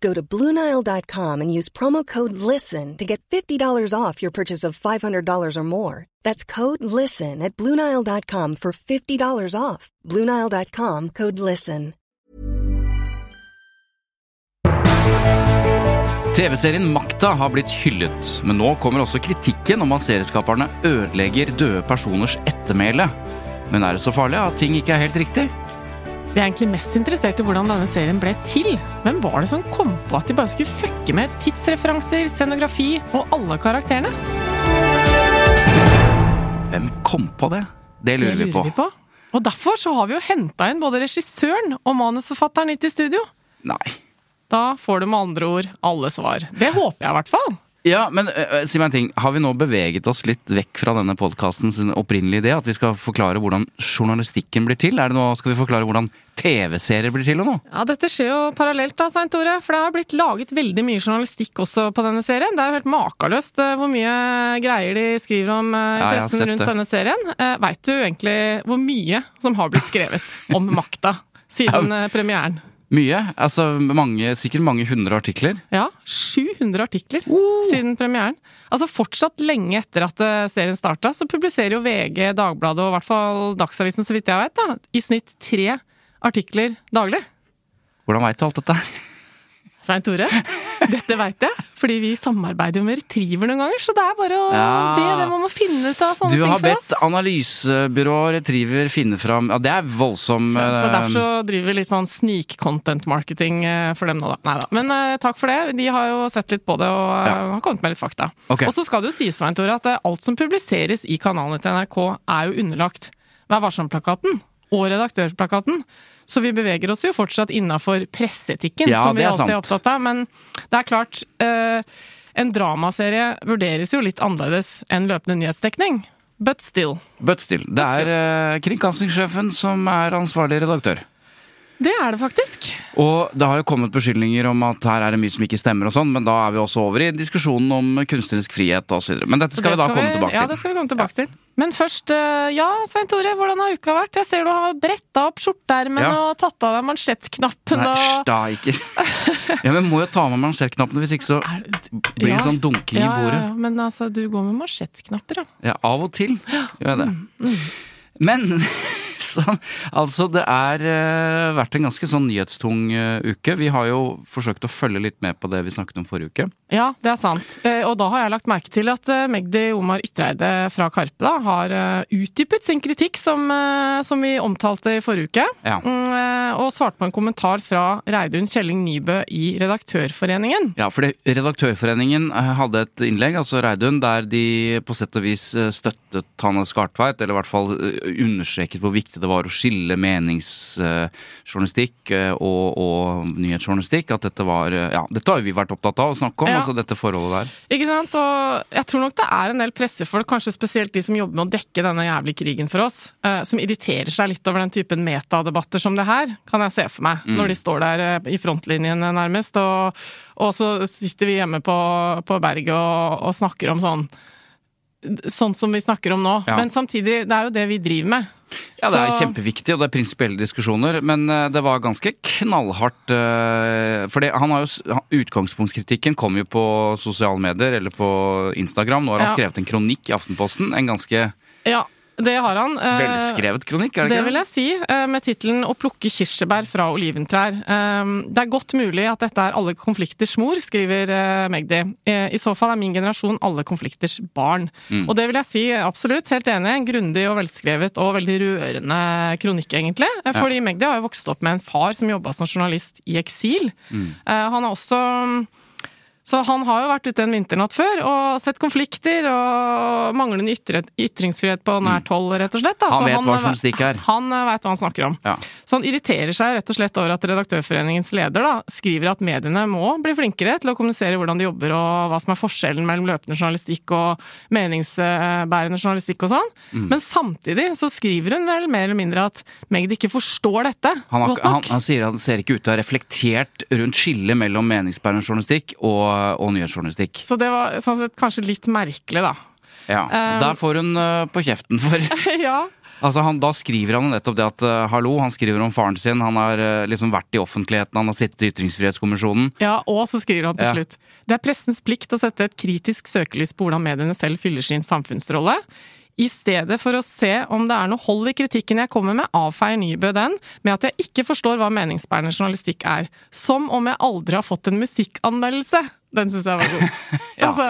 Go to BlueNile.com and use promo code LISTEN to get $50 off your purchase of $500 or more. That's code LISTEN at BlueNile.com for $50 off. BlueNile.com code LISTEN. TV-serien Makta har blitt hyllet, men nå kommer også kritikken om at serieskaperne ødelegger døde personers ettermæle. Men er det så farlig at ting ikke er helt riktig? Vi er egentlig mest interessert i hvordan denne serien ble til. Hvem var det som kom på at de bare skulle fucke med tidsreferanser, scenografi og alle karakterene? Hvem kom på det? Det lurer, Det vi, på. Og derfor så har vi jo henta inn både regissøren og manusforfatteren hit i studio. Nei. Da får du med andre ord alle svar. Det håper jeg i hvert fall. Ja, men uh, si meg en ting. Har vi nå beveget oss litt vekk fra denne podkastens opprinnelige idé? At vi skal forklare hvordan journalistikken blir til? Er det nå, Skal vi forklare hvordan TV-serier blir til og noe? Ja, Dette skjer jo parallelt, da, Svein Tore. For det har blitt laget veldig mye journalistikk også på denne serien. Det er jo helt makeløst eh, hvor mye greier de skriver om i Ja, pressen rundt det. denne serien. Uh, Veit du egentlig hvor mye som har blitt skrevet om makta siden premieren? Mye. Altså mange, sikkert mange hundre artikler. Ja, 700 artikler siden premieren. Altså Fortsatt lenge etter at eh, serien starta, så publiserer jo VG, Dagbladet og i hvert fall Dagsavisen, så vidt jeg vet, da, i snitt tre artikler daglig. Hvordan veit du alt dette? Svein Tore, dette veit jeg, fordi vi samarbeider jo med Retriever noen ganger, så det er bare å Ja. be dem om å finne ut av sånne Du har bedt oss. analysebyrå Retriever finne fram Ja, det er voldsom Så, så øh, derfor så driver vi litt sånn snik-content-marketing eh, for dem nå, da. Neida. Men uh, takk for det. De har jo sett litt på det og uh, Ja. har kommet med litt fakta. Okay. Og så skal det jo sies, Svein Tore, at uh, alt som publiseres i kanalene til NRK, er jo underlagt Vær varsom-plakaten og redaktørplakaten. Så vi beveger oss jo fortsatt innafor presseetikken, Ja, som vi er alltid er opptatt av. Men det er klart, eh, en dramaserie vurderes jo litt annerledes enn løpende nyhetsdekning. But still. But still. Det er øh, kringkastingssjefen som er ansvarlig redaktør. Det er det faktisk. Og det har jo kommet beskyldninger om at her er det mye som ikke stemmer og sånn, men da er vi også over i diskusjonen om kunstnerisk frihet videre. Men dette skal Det vi da komme tilbake til. Ja, det skal vi komme tilbake til. Men først, eh, ja, Svein Tore, hvordan har uka vært? Jeg ser du har bretta opp skjorteermene Ja. og tatt av deg mansjettknappene. Nei, da, ikke Ja, men må jo ta med mansjettknappene, hvis ikke så blir det Ja. sånn dunking i bordet. Ja, ja, men altså, du går med mansjettknapper, ja. Ja, av og til gjør jeg det. Mm, Men så, altså, det er eh, vært en ganske sånn nyhetstung eh, uke. Vi har jo forsøkt å følge litt med på det vi snakket om forrige uke. Ja, det er sant. Og da har jeg lagt merke til at eh, Magdi Omar Ytreide fra Karpe da, har eh, utdypet sin kritikk, som, eh, som vi omtalte i forrige uke. Ja. Mm, Og svarte på en kommentar fra Reidun Kjelling Nybø i Redaktørforeningen. Ja, for Redaktørforeningen hadde et innlegg, altså Reidun, der de på sett og vis støttet Hanne Skartveit, eller i hvert fall understreket hvor viktig det var å skille meningsjournalistikk og, og nyhetsjournalistikk. At dette var Ja, dette har vi vært opptatt av å snakke om, Ja. altså dette forholdet der. Ikke sant? Og jeg tror nok det er en del pressefolk, kanskje spesielt de som jobber med å dekke denne jævlige krigen for oss, eh, som irriterer seg litt over den typen metadebatter som det her, kan jeg se for meg. Mm. Når de står der eh, i frontlinjen nærmest, og, og så sitter vi hjemme på, på berget og, og snakker om sånn Sånn som vi snakker om nå. Ja. Men samtidig, det er jo det vi driver med. Ja, det er Så- kjempeviktig, og det er prinsipielle diskusjoner, men eh, det var ganske knallhardt uh, For han har jo Utgangspunktskritikken kom jo på sosiale medier, eller på Instagram. Nå har han Ja. skrevet en kronikk i Aftenposten. En ganske Ja, Det har han. Eh, Velskrevet kronikk, er det Det ikke vil jeg si, eh, med tittelen 'Å plukke kirsebær fra oliventrær'. Eh, Det er godt mulig at dette er alle konflikters mor, skriver Magdi. I så fall er min generasjon alle konflikters barn. Mm. Og det vil jeg si absolutt, helt enig. En grundig og velskrevet og veldig rørende kronikk, egentlig. Fordi Fordi Magdi har jo vokst opp med en far som jobba som journalist i eksil. Mm. Han er også så han har jo vært ute en vinternatt før og sett konflikter og manglende ytringsfrihet på nært hold, rett og slett. da. Mm. Han vet hva journalistikk er. Han veit hva han snakker om. Ja. Så han irriterer seg rett og slett over at Redaktørforeningens leder da, skriver at mediene må bli flinkere til å kommunisere hvordan de jobber og hva som er forskjellen mellom løpende journalistikk og meningsbærende journalistikk og sånn. Mm. Men samtidig så skriver hun vel mer eller mindre at Magd ikke forstår dette Han, har, godt nok. han sier at han ser ikke ut til å ha reflektert rundt skillet mellom meningsbærende journalistikk og, og nyhetsjournalistikk. Så det var sånn sett kanskje litt merkelig, da. Ja, Um, Der får hun øh, på kjeften for ja. Altså han, Da skriver han nettopp det at uh, hallo, han skriver om faren sin, han har uh, liksom vært i offentligheten, han har sittet i Ytringsfrihetskommisjonen. Ja, og så skriver han til Ja. slutt. Det er pressens plikt å sette et kritisk søkelys på hvordan mediene selv fyller sin samfunnsrolle. I stedet for å se om det er noe hold i kritikken jeg kommer med, avfeier Nybø den med at jeg ikke forstår hva meningsbærende journalistikk er. Som om jeg aldri har fått en musikkanmeldelse. Den syns jeg var god. Ja. Altså,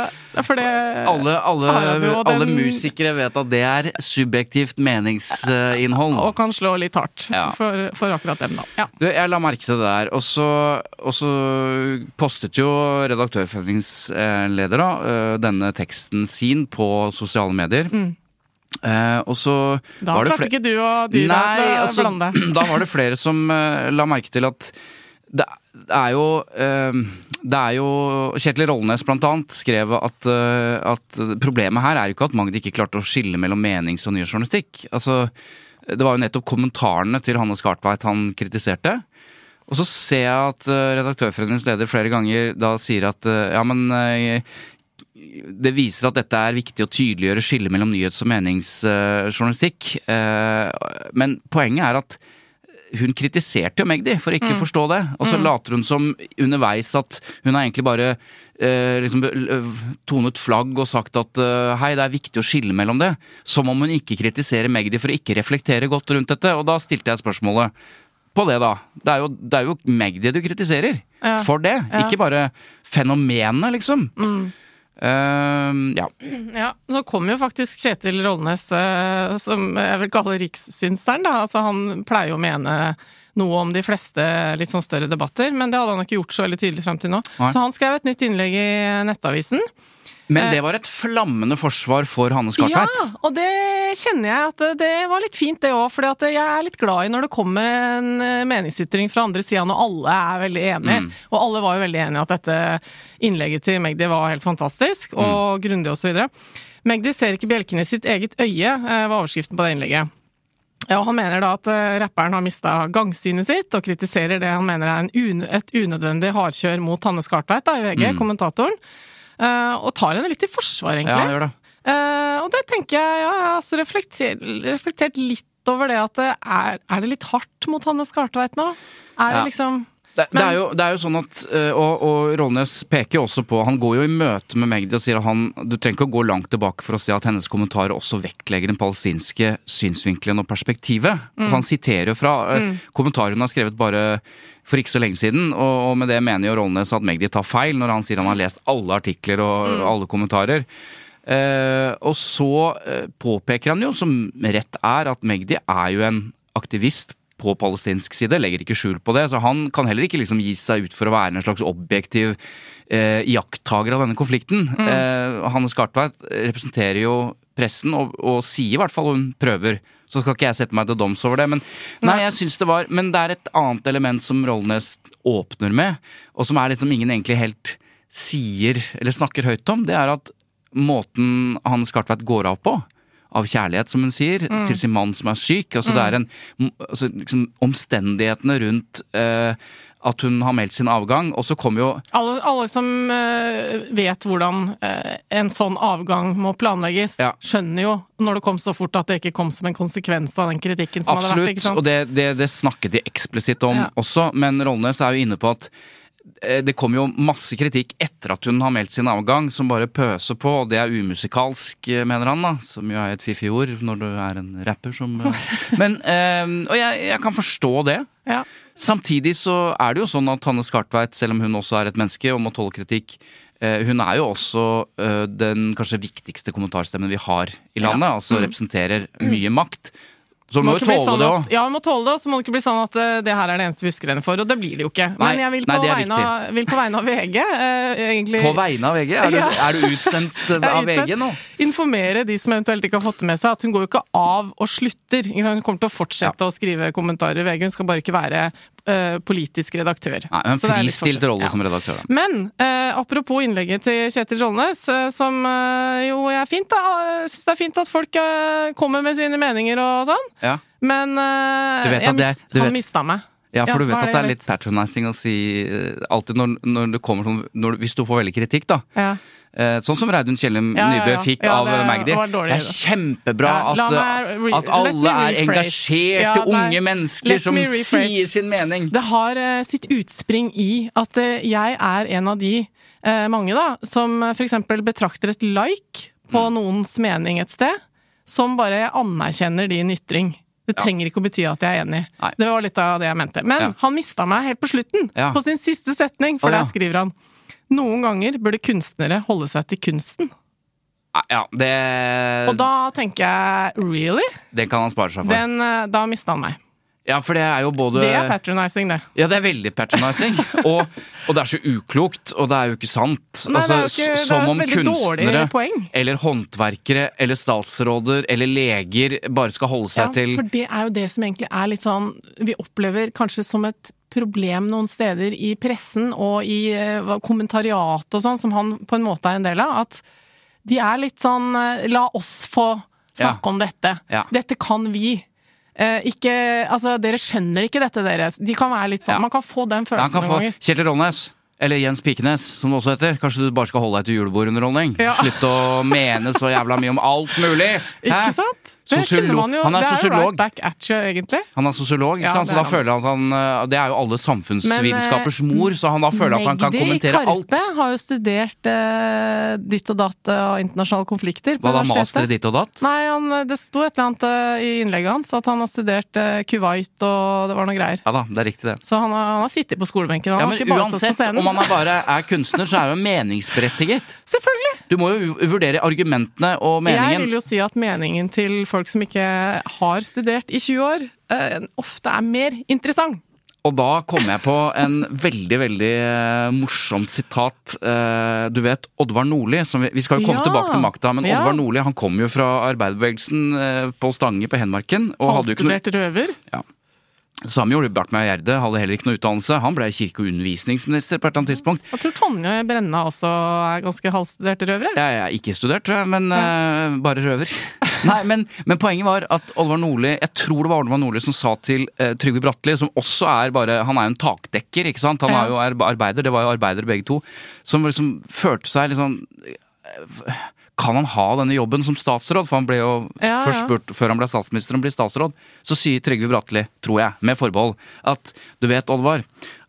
for det Alle, alle, Radio og alle den- musikere vet at det er subjektivt meningsinnhold. Og kan slå litt hardt Ja. for, for akkurat dem, da. Ja. Du, jeg la merke til det der, og så, postet jo Redaktørforeningens eh, leder da, eh, denne teksten sin på sosiale medier. Eh, og så Mm. Da var det klarte ikke du og dyra å altså, blande. da var det flere som eh, la merke til at det er jo eh, Det er jo Kjetil Rollnes annet skrev at, eh, at problemet her er jo ikke at Magd ikke klarte å skille mellom menings- og nyhetsjournalistikk. Altså, det var jo nettopp kommentarene til Hanne Skartveit han kritiserte. Og så ser jeg at eh, Redaktørforeningens leder flere ganger da sier at eh, ja, men det viser at dette er viktig å tydeliggjøre skillet mellom nyhets- og meningsjournalistikk. Men poenget er at hun kritiserte jo Magdi for ikke å forstå det. Og så later hun som underveis at hun har egentlig bare eh, liksom tonet flagg og sagt at eh, hei, det er viktig å skille mellom det. Som om hun ikke kritiserer Magdi for å ikke reflektere godt rundt dette. Og da stilte jeg spørsmålet på det, da. Det er jo, det er jo Magdi du kritiserer Ja. for det. Ja. Ikke bare fenomenet, liksom. Eh, ja. Ja, så kom jo faktisk Kjetil Rollnes, eh, som jeg vil kalle rikssynsteren, da. Altså han pleier jo å mene noe om de fleste litt sånn større debatter, men det hadde han ikke gjort så veldig tydelig frem til nå. Nei. Så han skrev et nytt innlegg i Nettavisen. Men det var et flammende forsvar for Hanne Skartveit. Ja, og det kjenner jeg at det var litt fint det òg, for jeg er litt glad i når det kommer en eh, meningsytring fra andre sida når alle er veldig enige. Mm. Og alle var jo veldig enige at dette innlegget til Magdi var helt fantastisk og Mm. grundig osv. Magdi ser ikke bjelken i sitt eget øye, eh, var overskriften på det innlegget. Ja, Han mener da at eh, rapperen har mista gangsynet sitt, og kritiserer det han mener er en un et unødvendig hardkjør mot Hanne Skartveit i VG, kommentatoren. Eh, og tar henne litt i forsvar, egentlig. Ja, gjør det. Eh, og det tenker jeg, ja, jeg har også reflekter, reflektert litt over det at det er, er det litt hardt mot Hanne Skartveit nå? Er det liksom Det, det, er jo, det er jo sånn at, eh, og, og Rollnes peker jo også på Han går jo i møte med Magdi og sier at han Du trenger ikke å gå langt tilbake for å se at hennes kommentarer også vektlegger den palestinske synsvinkelen og perspektivet. Altså han siterer jo fra mm. kommentarer hun har skrevet bare for ikke så lenge siden, og, og med det mener jo Rollnes at Magdi tar feil når han sier han har lest alle artikler og alle kommentarer. Eh, og så eh, påpeker han jo, som rett er, at Magdi er jo en aktivist på palestinsk side, legger ikke skjul på det. Så han kan heller ikke liksom gi seg ut for å være en slags objektiv eh, iakttaker av denne konflikten. Eh, Hanne Skartveit representerer jo pressen, og, og sier i hvert fall hun prøver. Så skal ikke jeg sette meg til doms over det. Men, nei, jeg synes det var, men det er et annet element som Rollnes åpner med, og som er litt som ingen egentlig helt sier eller snakker høyt om. Det er at måten Hanne Skartveit går av på, av kjærlighet, som hun sier, til sin mann som er syk. Altså det er en altså, liksom, Omstendighetene rundt eh, at hun har meldt sin avgang. Og så kommer jo Alle, alle som uh, vet hvordan uh, en sånn avgang må planlegges, Ja. skjønner jo når det kom så fort at det ikke kom som en konsekvens av den kritikken som hadde vært. Absolutt, og det, det, det snakket de eksplisitt om Ja. også. Men Rollnes er jo inne på at eh, det kommer jo masse kritikk etter at hun har meldt sin avgang, som bare pøser på, og det er umusikalsk, mener han, da. Som jo er et fiffig ord når du er en rapper som Men eh, Og jeg, jeg kan forstå det. Ja. Samtidig så er det jo sånn at Hanne Skartveit, selv om hun også er et menneske og må tåle kritikk, eh, hun er jo også eh, den kanskje viktigste kommentarstemmen vi har i landet. Altså representerer mye makt. Så hun må jo tåle sånn det òg. Ja, må tåle det, og så må det ikke bli sånn at eh, det her er det eneste vi husker henne for. Og det blir det jo ikke. Nei, Men jeg vil på, nei, vegne av, vil på vegne av VG uh, egentlig På vegne av VG? Er du, Ja. er du utsendt av utsendt. VG nå? informere de som eventuelt ikke har fått det med seg, at hun går jo ikke av og slutter. Hun kommer til å fortsette å skrive kommentarer i VG, hun skal bare ikke være eh, politisk redaktør. Nei, en fristilt rolle Ja. som redaktør. da. Men uh, apropos innlegget til Kjetil Rollnes, uh, som jo er fint, da. Jeg syns det er fint at folk kommer med sine meninger og sånn. Ja. Men jeg det- han mista meg. Ja, for du vet at det er litt patronizing å si eh, alltid når, når det kommer sånn når, Hvis du får veldig kritikk, da. Ja. Eh, sånn som Reidun Kjellum Ja, Nybø fikk Ja, av det Magdi. Det er kjempebra at, at alle er engasjerte, unge mennesker som sier sin mening. Det har uh, sitt utspring i at uh, jeg er en av de uh, mange da, som eksempel betrakter et like på Mm. noens mening et sted, som bare anerkjenner din ytring. Det Ja. trenger ikke å bety at jeg er enig. Nei. Det var litt av det jeg mente. Men Ja. han mista meg helt på slutten, Ja. på sin siste setning, for oh, der skriver han Noen ganger burde kunstnere holde seg til kunsten. Ja, det, Og da tenker jeg really? det kan han spare seg for. Den, eh, da mista han meg. Ja, for det er jo både Det er patronizing, det. Ja, det er veldig patronizing. og, og det er så uklokt, og det er jo ikke sant. Nei, det er jo Altså, ikke- det er som om kunstnere eller håndverkere eller statsråder eller leger bare skal holde seg Ja, til for det er jo det som egentlig er litt sånn Vi opplever kanskje som et problem noen steder i pressen og i kommentariatet hva- og sånn, som han på en måte er en del av, at de er litt sånn eh, La oss få snakke Ja. om dette. Ja. Dette kan vi. Eh, ikke Altså, dere skjønner ikke dette, dere. De kan være litt sånn Ja. Man kan få den følelsen noen ganger. Kjetil Rollnes. Eller Jens Pikenes, som det også heter. Kanskje du bare skal holde deg til julebordunderholdning? Ja. Slutt å mene så jævla mye om alt mulig! Hæ? Ikke sant? Det Sosiolo- kunne man jo, han er sosiolog. right you. Han er sosiolog, Ja, så da er han. føler han at han Det er jo alle samfunnsvitenskapers eh, mor, så han da føler at han kan kommentere kommentere alt. Karpe har jo studert eh, ditt og datt eh, og internasjonale konflikter på Hva da, master i ditt og datt? Nei, han, det sto et eller annet eh, i innlegget hans at han har studert eh, Kuwait og det var noe greier. Ja da, det er riktig, det. Så han har, han har sittet på skolebenken. Han Ja, har ikke bare på uansett, scenen. om han er bare er kunstner, så er jo meningsberettiget. Selvfølgelig! Du må jo vurdere argumentene og Jeg vil jo si at meningen til folk som ikke har studert i 20 år, eh, ofte er mer interessant. Og da kom jeg på en veldig, veldig eh, morsomt sitat. Eh, du vet Oddvar Nordli, som vi, vi skal jo komme Ja. tilbake til makta, men Ja. Oddvar Nordli han kom jo fra arbeiderbevegelsen på Stange på Henmarken. Og hadde røver? ikke Samme gjorde Bartmeier Gjerde, hadde heller ikke noe utdannelse. Han ble kirke- og undervisningsminister på et eller annet tidspunkt. Jeg tror Tonje Brenna også er ganske halvstuderte røvere. Jeg er ikke studert, tror jeg, men eh, bare røver. Nei, men, men poenget var at Olvar Nordli, jeg tror det var Olvar Nordli som sa til uh, Trygve Bratteli, som også er bare Han er jo en takdekker, ikke sant? Han er jo arbeider, det var jo arbeidere begge to. Som liksom følte seg sånn eh, Kan han ha denne jobben som statsråd? For han ble jo Ja, først spurt før han ble statsminister om å bli statsråd. Så sier Trygve Bratteli, tror jeg, med forbehold, at du vet, Oddvar,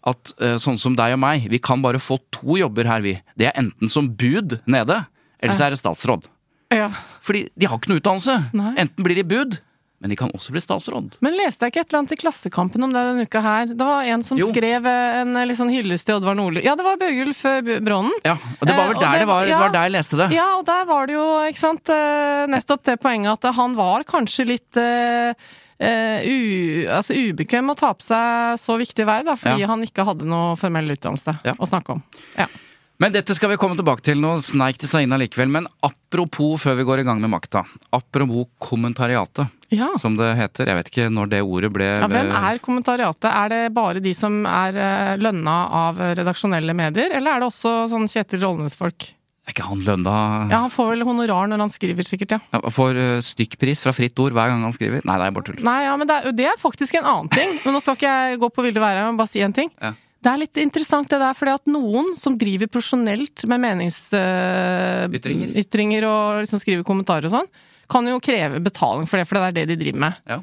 at eh, sånn som deg og meg, vi kan bare få to jobber her, vi. Det er enten som bud nede, eller så er det statsråd. Ja. Fordi de har ikke noe utdannelse. Nei. Enten blir de bud, men de kan også bli statsråd. Men leste jeg ikke et eller annet i Klassekampen om det denne uka her? Det var en som Jo. skrev eh, en eh, litt sånn hyllest til Oddvar Nordli. Ja, det var Bjørgulf eh, Brånen. Ja, og det var vel der det- det var, det var der jeg leste det. Ja, og der var det jo, ikke sant, nettopp det poenget at han var kanskje litt uh, u, altså ubekvem å ta på seg så viktig verv, fordi Ja. han ikke hadde noe formell utdannelse Ja. å snakke om. Ja. Men dette skal vi komme tilbake til. Nå sneik det seg inn allikevel. Men apropos før vi går i gang med makta. Apropos kommentariatet, ja. som det heter. Jeg vet ikke når det ordet ble Ja, hvem er kommentariatet? Er det bare de som er eh, lønna av redaksjonelle medier, eller er det også sånn Kjetil Rollnes-folk? Er ikke han lønna Ja, han får vel honorar når han skriver, sikkert, ja. Ja, Får uh, stykkpris fra Fritt Ord hver gang han skriver? Nei, det er bare tull. Nei, ja, men det er, det er faktisk en annen ting. Men nå skal ikke jeg gå på ville være, men bare si en ting. Ja. Det er litt interessant det der, fordi at noen som driver profesjonelt med meningsytringer Ytringer. ytringer og liksom skriver kommentarer og sånn, kan jo kreve betaling for det, for det er det de driver med. Ja.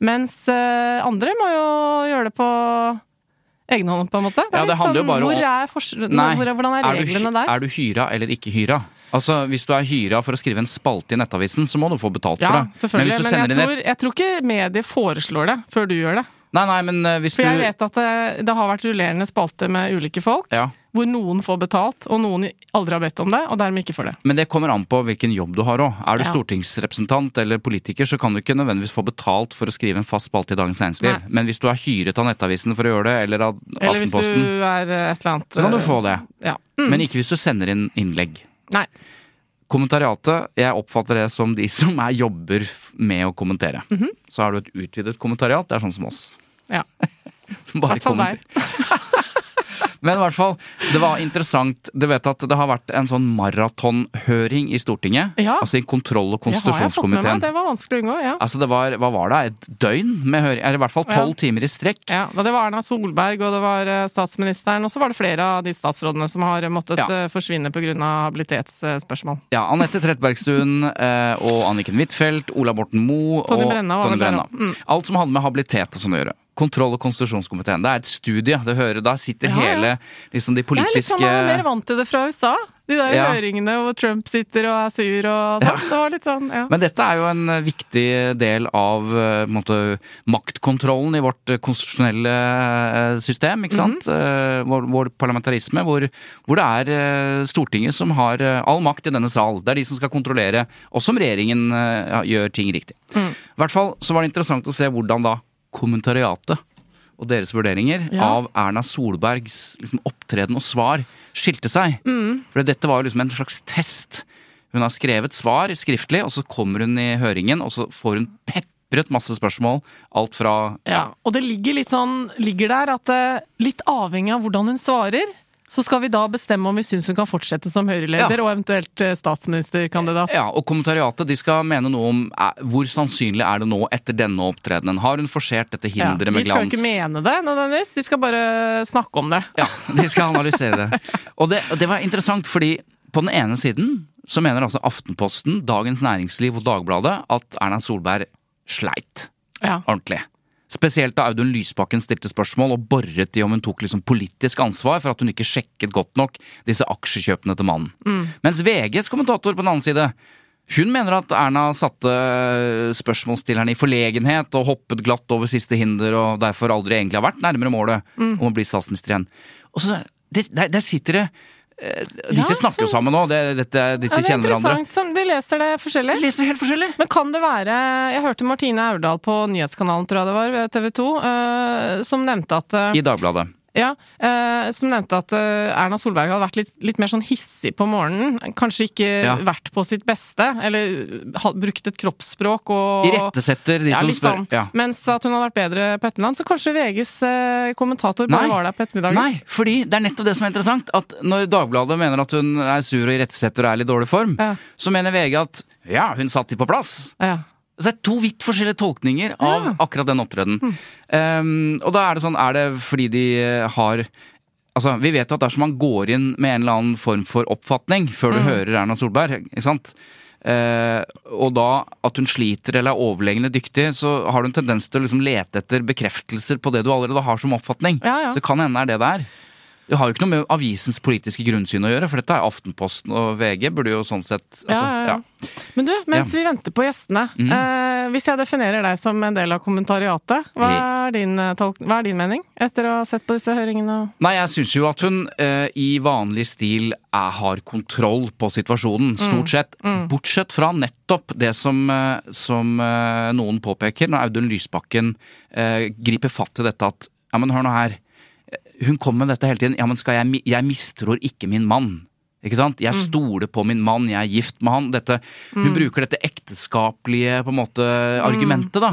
Mens eh, andre må jo gjøre det på egenhånd, på en måte. Ja, det handler handler jo bare om- hvor er forskjell- Nei, hvor er, Hvordan er du, reglene der? er du hyra eller ikke hyra? Altså, Hvis du er hyra for å skrive en spalte i Nettavisen, så må du få betalt Ja, for det. selvfølgelig. hvis du Men, jeg, tror, jeg tror ikke mediet foreslår det før du gjør det. Nei, nei, men hvis hvis For du jeg vet at det, det har vært rullerende spalte med ulike folk, Ja. Hvor noen får betalt, og noen aldri har bedt om det, og dermed ikke får det. Men det kommer an på hvilken jobb du har òg. Er du Ja. stortingsrepresentant eller politiker, så kan du ikke nødvendigvis få betalt for å skrive en fast spalte i Dagens Næringsliv. Men hvis du er hyret av Nettavisen for å gjøre det, eller av Aftenposten Eller hvis du er eh, et eller annet så kan du få det. Ja. Mm. Men ikke hvis du sender inn innlegg. Nei. Kommentariatet, jeg oppfatter det som de som er jobber med å kommentere. Mhm. Så har du et utvidet kommentariat, det er sånn som oss. Ja. Som bare kommenterer. Men i hvert fall, det var interessant. Du vet at det har vært en sånn maratonhøring i Stortinget. Ja. Altså i kontroll- og Det konstitusjonskomiteen. Det var vanskelig å unngå, ja. Altså det var, hva var det, et døgn med høring? Eller i hvert fall tolv Ja. timer i strekk. Ja, Det var Erna Solberg, og det var eh, statsministeren, og så var det flere av de statsrådene som har måttet Ja. eh, forsvinne pga. habilitetsspørsmål. Ja, Anette Trettebergstuen eh, og Anniken Huitfeldt, Ola Borten Moe og Tonje Brenna. Brenna. Mm. Alt som hadde med habilitet og sånn å gjøre. Kontroll- og konstitusjonskomiteen. Det er et studie. Det hører, da sitter Ja, ja. hele liksom de politiske Jeg er litt sånn, er mer vant til det fra USA. De der Ja. høringene hvor Trump sitter og er sur og sånn. Det var litt sånn, ja. Men dette er jo en eh, viktig del av eh, måte, maktkontrollen i vårt eh, konstitusjonelle system, ikke sant? Mm -hmm. Vår, vår parlamentarisme, hvor, hvor det er Stortinget som har all makt i denne sal. Det er de som skal kontrollere, også om regjeringen gjør ting riktig. Mm. I hvert fall så var det interessant å se hvordan da kommentariatet og deres vurderinger Ja. av Erna Solbergs liksom, opptreden og svar skilte seg. Mm. For dette var jo liksom en slags test. Hun har skrevet svar skriftlig, og så kommer hun i høringen, og så får hun pepret masse spørsmål. Alt fra ja. Og det ligger litt sånn, ligger der at eh, litt avhengig av hvordan hun svarer, så skal vi da bestemme om vi syns hun kan fortsette som Høyre-leder Ja. og eventuelt eh, statsministerkandidat. Ja, og kommentariatet de skal mene noe om eh, hvor sannsynlig er det nå etter denne opptredenen. Har hun forsert dette Ja, hinderet de med skal jo skal ikke mene det nødvendigvis, de skal bare snakke om det. Ja, de skal analysere det. Og det, det var interessant, fordi på den ene siden så mener altså Aftenposten, Dagens Næringsliv og Dagbladet at Erna Solberg sleit Ja. ordentlig. Spesielt da Audun Lysbakken stilte spørsmål og boret i om hun tok liksom politisk ansvar for at hun ikke sjekket godt nok disse aksjekjøpene til mannen. Mens VGs kommentator på den annen side hun mener at Erna satte spørsmålsstillerne i forlegenhet og hoppet glatt over siste hinder og derfor aldri egentlig har vært nærmere målet om å bli statsminister igjen. Og så, der, der sitter det Disse Ja, snakker jo sammen nå, disse Ja, det er kjenner hverandre. som de leser det forskjellig. De leser helt forskjellig. Men kan det være Jeg hørte Martine Aurdal på Nyhetskanalen, tror jeg det var, TV 2, eh, som nevnte at eh, I Dagbladet. Ja, eh, som nevnte at eh, Erna Solberg hadde vært litt, litt mer sånn hissig på morgenen. Kanskje ikke Ja. vært på sitt beste, eller ha, brukt et kroppsspråk og Irettesetter de ja, som spør. sånn. Ja. Mens at hun hadde vært bedre på ettermiddagen. Så kanskje VGs eh, kommentator bare Nei. var der på ettermiddagen. Nei, fordi det er nettopp det som er interessant. At når Dagbladet mener at hun er sur og irettesetter og er i dårlig form, Ja. så mener VG at ja, hun satt de på plass. Ja. Så det er to vidt forskjellige tolkninger av Ja. akkurat den opptredenen. Um, og da er det sånn, er det fordi de eh, har Altså, Vi vet jo at dersom man går inn med en eller annen form for oppfatning før du hører Erna Solberg, ikke sant? Eh, og da at hun sliter eller er overlegne dyktig, så har du en tendens til å liksom lete etter bekreftelser på det du allerede har som oppfatning. Ja, ja. Så det kan hende det er det det er. Det har jo ikke noe med avisens politiske grunnsyn å gjøre, for dette er Aftenposten og VG burde jo sånn sett altså, ja, ja. Men du, mens vi venter på gjestene. Mm. Eh, hvis jeg definerer deg som en del av kommentariatet, hva er din, eh, tolk hva er din mening? Etter å ha sett på disse høringene? Nei, jeg syns jo at hun eh, i vanlig stil er, har kontroll på situasjonen, stort sett. Bortsett fra nettopp det som, eh, som eh, noen påpeker, når Audun Lysbakken eh, griper fatt i dette at ja, men hør nå her. Hun kommer med dette hele tiden. Ja, men skal jeg, jeg mistror ikke min mann. Ikke sant? Jeg stoler på min mann, jeg er gift med han. Dette, hun bruker dette ekteskapelige på en måte argumentet, da.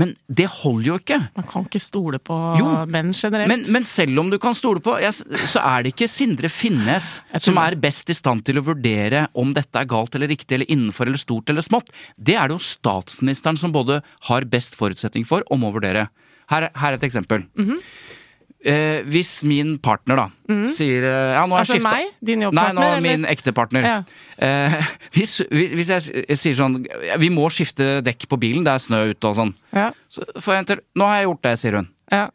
Men det holder jo ikke. Man kan ikke stole på Jo, menn generelt. Men, men selv om du kan stole på, jeg, så er det ikke Sindre Finnes som er best i stand til å vurdere om dette er galt eller riktig, eller innenfor eller stort eller smått. Det er det jo statsministeren som både har best forutsetning for og må vurdere. Her, her er et eksempel. Mhm. Eh, hvis min partner da sier eh, Ja, nå altså meg? Din Nei, nå nå eller? min ektepartner. Ja. Eh, hvis, hvis, hvis jeg jeg sier sånn Vi må skifte dekk på bilen, det er snø ute og sånn. Ja. Så får jeg en til Nå har jeg gjort det, sier hun. Ja.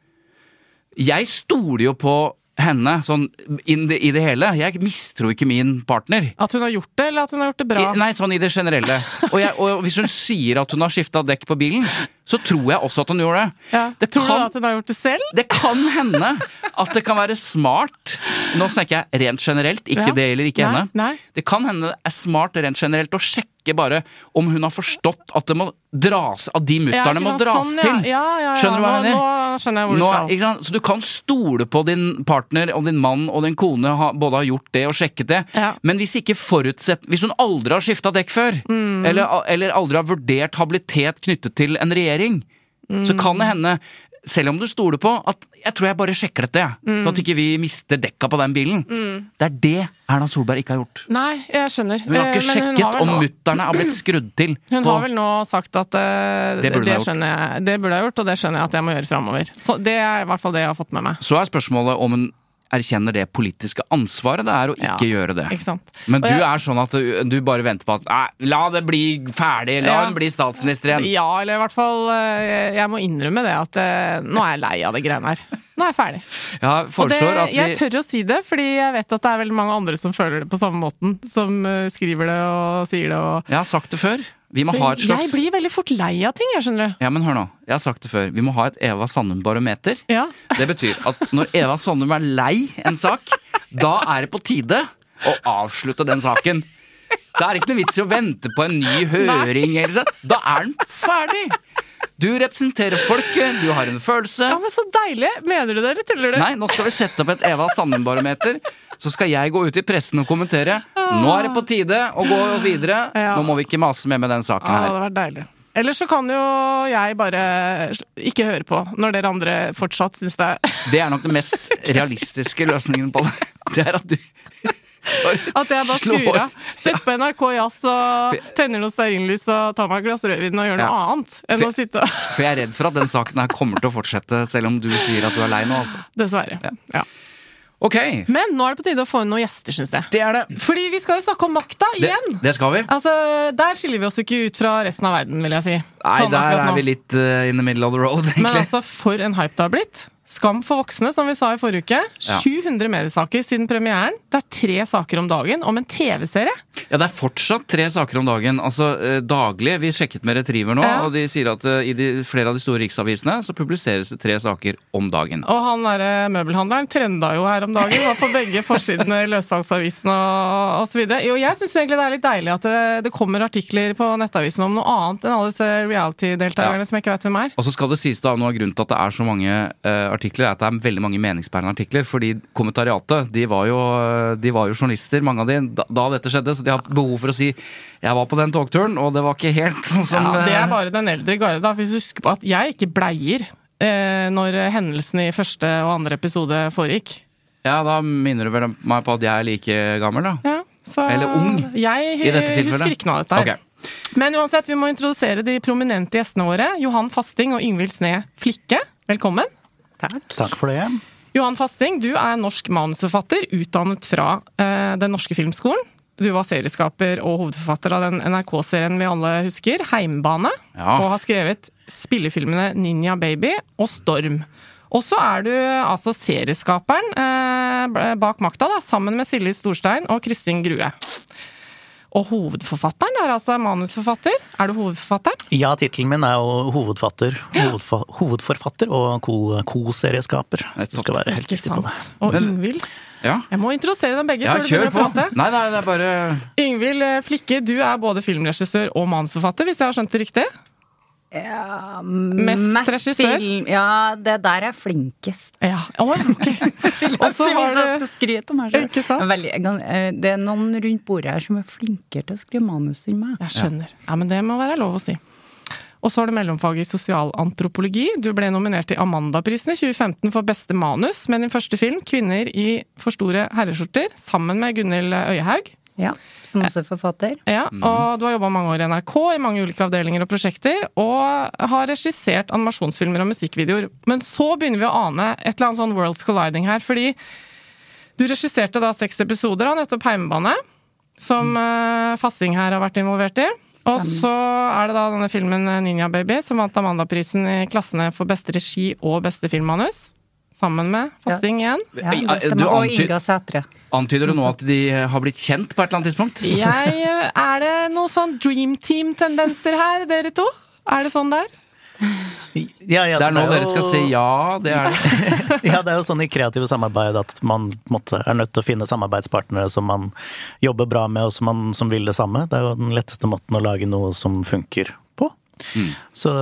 Jeg stoler jo på henne sånn in the, i det hele. Jeg mistror ikke min partner. At hun har gjort det, eller at hun har gjort det bra? I, nei, sånn i det generelle. Og, jeg, og hvis hun sier at hun har skifta dekk på bilen, så tror jeg også at hun gjorde det. Ja. Det Tror kan- du at hun har gjort det selv? Det kan hende at det kan være smart Nå snakker jeg rent generelt, ikke Ja. det eller ikke Nei, henne. nei. Det kan hende det er smart rent generelt å sjekke bare om hun har forstått at det må dras At de mutterne ja, må dras sånn, til. Ja, ja, ja. Skjønner du hva jeg mener? Nå skjønner jeg hvor Nå, du skal. ikke sant? Så du kan stole på din partner og din mann og din kone ha, både har gjort det og sjekket det, Ja. men hvis ikke forutsett Hvis hun aldri har skifta dekk før, Mm. eller, eller aldri har vurdert habilitet knyttet til en regjering, så kan Mm. det hende selv om du stoler på at jeg tror jeg bare sjekker dette, jeg. Mm. Så at ikke vi mister dekka på den bilen. Det er det Erna Solberg ikke har gjort. Nei, jeg skjønner. Hun har Eh, ikke men sjekket har om nå- mutterne har blitt skrudd til. Hun på- har vel nå sagt at uh, Det burde det, skjønner jeg, det burde jeg gjort, og det skjønner jeg at jeg må gjøre framover. Så det er i hvert fall det jeg har fått med meg. Så er spørsmålet om hun erkjenner det politiske ansvaret det er å Ja, ikke gjøre det. Ikke? Men du jeg- er sånn at du, du bare venter på at Nei, la det bli ferdig, la Ja. hun bli statsminister igjen. Ja, eller i hvert fall eh, Jeg må innrømme det at eh, nå er jeg lei av det greiene her. Nå er jeg ferdig. Jeg Og det, at jeg tør å si det, fordi jeg vet at det er veldig mange andre som føler det på samme måten. Som eh, skriver det og sier det og Jeg har sagt det før. Vi må ha et Jeg blir veldig fort lei av ting, jeg skjønner du. Ja, men hør nå. Jeg har sagt det før. Vi må ha et Eva Sandum-barometer. Ja. Det betyr at når Eva Sandum er lei en sak, da er det på tide å avslutte den saken. Da er det ikke noe vits i å vente på en ny høring. Eller. Da er den ferdig! Du representerer folket, du har en følelse. ja, men så deilig! Mener du det, eller tuller du? Nei, nå skal vi sette opp et Eva Sandum-barometer. Så skal jeg gå ut i pressen og kommentere. Nå er det på tide å gå videre. Ja. Nå må vi ikke mase mer med den saken her. Ja, det var deilig. Eller så kan jo jeg bare ikke høre på, når dere andre fortsatt syns det er Det er nok den mest realistiske løsningen på det. Det er at du At jeg bare skrur av. Sett på NRK Jazz og tenner noe stearinlys og tar meg et glass rødvin og gjør noe Ja. annet enn å sitte For jeg er redd for at den saken her kommer til å fortsette, selv om du sier at du er lei nå, altså. Dessverre. Ja. Ok, Men nå er det på tide å få inn noen gjester, syns jeg. det er det. Fordi vi skal jo snakke om makta igjen! det skal vi. Altså, Der skiller vi oss jo ikke ut fra resten av verden, vil jeg si. Nei, Sånn der er vi litt uh, in the middle of the road, Men altså, for en hype det har blitt. Skam for voksne, som vi sa i forrige uke. 700 mediesaker siden premieren. Det er tre saker om dagen om en TV-serie. Ja, det er fortsatt tre saker om dagen. Altså eh, daglig. Vi sjekket med Retriever nå, Ja. og de sier at eh, i de, flere av de store riksavisene så publiseres det tre saker om dagen. Og han derre møbelhandleren trenda jo her om dagen. Var på begge forsidene i løssalgsavisene og, osv. så videre. Jo, jeg syns egentlig det er litt deilig at det, det kommer artikler på nettavisen om noe annet enn alle disse reality-deltakerne Ja. som jeg ikke vet hvem er. Og så skal det sies da, Noe av grunnen til at det er så mange uh, artikler, er at det er veldig mange meningsbærende artikler. Fordi kommentariatet, de var jo, de var jo journalister, mange av de, da, da dette skjedde. Så de har behov for å si 'jeg var på den togturen, og det var ikke helt sånn som Ja, det eh, er bare den eldre garde, da. Hvis du husker på at jeg ikke bleier eh, når hendelsene i første og andre episode foregikk. Ja, da minner du vel meg på at jeg er like gammel, da. Ja, så Eller ung, Jeg i dette tilfellet. husker ikke noe av dette. her. Ok. Men uansett, vi må introdusere de prominente gjestene våre. Johan Fasting og Yngvild Sne Flikke, velkommen. Takk for det. Johan Fasting, du er norsk manusforfatter, utdannet fra uh, Den norske filmskolen. Du var serieskaper og hovedforfatter av den NRK-serien vi alle husker, Heimbane. Ja. Og har skrevet spillefilmene Ninja Baby og Storm. Og så er du altså serieskaperen eh, bak makta, da, sammen med Silje Storstein og Kristin Grue. Og hovedforfatteren er altså manusforfatter. Er du hovedforfatteren? Ja, tittelen min er jo hovedfatter, hovedfa hovedforfatter og ko-serieskaper. hvis du skal være helt riktig på det. Og Ingvild. Ja. Jeg må introdusere dem begge ja, før du kjør begynner på. å prate. Nei, nei, det er bare Ingvild eh, Flikke, du er både filmregissør og manusforfatter, hvis jeg har skjønt det riktig? Ja, Mest regissør? film- Ja, det der er flinkest. Ja. oh, ok. Og så har du Skryt om meg eh, det er noen rundt bordet her som er flinkere til å skrive manus enn meg. Jeg skjønner. Ja, men det må være lov å si. Og så har du mellomfag i sosialantropologi. Du ble nominert til Amandaprisen i 2015 for beste manus med din første film, 'Kvinner i for store herreskjorter', sammen med Gunhild Øyehaug. Ja, Som også er forfatter. Ja, og du har jobba mange år i NRK, i mange ulike avdelinger og prosjekter, og har regissert animasjonsfilmer og musikkvideoer. Men så begynner vi å ane et eller annet sånn Worlds Colliding her, fordi du regisserte da seks episoder av nettopp Heimebane, som mm. Fassing her har vært involvert i. Og så er det da denne filmen eh, Ninja Baby, som vant Amandaprisen i klassene for beste regi og beste filmmanus. Sammen med Fasting igjen. Ja, Du det. Og Inga Sætre. Antyder du nå at de har blitt kjent på et eller annet tidspunkt? Jeg, eh, er det noe sånn dream team-tendenser her, dere to? Er det sånn der? Ja, ja, Det er nå jo- dere skal si ja, det er det. Ja, det er jo sånn i kreative samarbeid at man måtte, er nødt til å finne samarbeidspartnere som man jobber bra med, og som, man, som vil det samme. Det er jo den letteste måten å lage noe som funker på. Så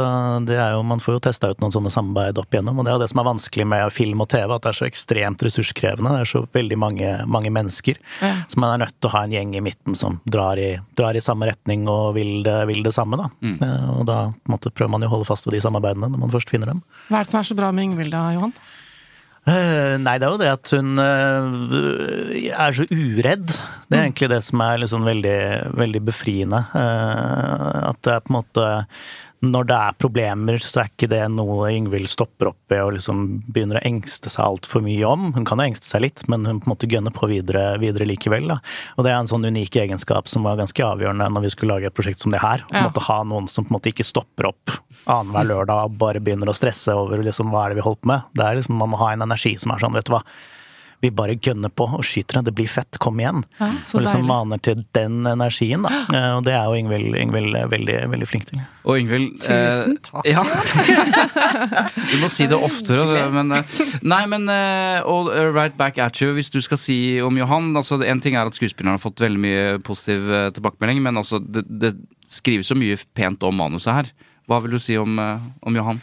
det er jo, man får jo testa ut noen sånne samarbeid opp igjennom, og det er jo det som er vanskelig med film og TV, at det er så ekstremt ressurskrevende. Det er så veldig mange, mange mennesker. Ja. Så man er nødt til å ha en gjeng i midten som drar i, drar i samme retning og vil det, vil det samme, da. Mm. Og da måte, prøver man jo å holde fast ved de samarbeidene når man først finner dem. Hva er det som er så bra med Ingvild da, Johan? Eh, nei, det er jo det at hun eh, er så uredd. Det er egentlig det som er liksom veldig, veldig befriende. Eh, at det er på en måte Når det er problemer, så er ikke det noe Yngvild stopper opp ved og liksom begynner å engste seg altfor mye om. Hun kan jo engste seg litt, men hun på en måte gønner på videre, videre likevel. Da. Og det er en sånn unik egenskap som var ganske avgjørende når vi skulle lage et prosjekt som det her. Ja. måtte ha noen som på en måte ikke stopper opp annenhver lørdag og bare begynner å stresse over liksom, hva er det vi holder på med. Det er liksom, Man må ha en energi som er sånn, vet du hva. Vi bare gønner på og skyter det. Det blir fett. Kom igjen. Ja, og liksom deilig. maner til den energien, da. Eh, Og det er jo Ingvild, Ingvild veldig, veldig flink til. Og Ingvild Tusen eh, takk. Ja. Du må si det oftere, men eh, Nei, men all eh, right back at you, hvis du skal si om Johan altså En ting er at skuespilleren har fått veldig mye positiv eh, tilbakemelding, men altså, det, det skrives så mye pent om manuset her. Hva vil du si om, eh, om Johan?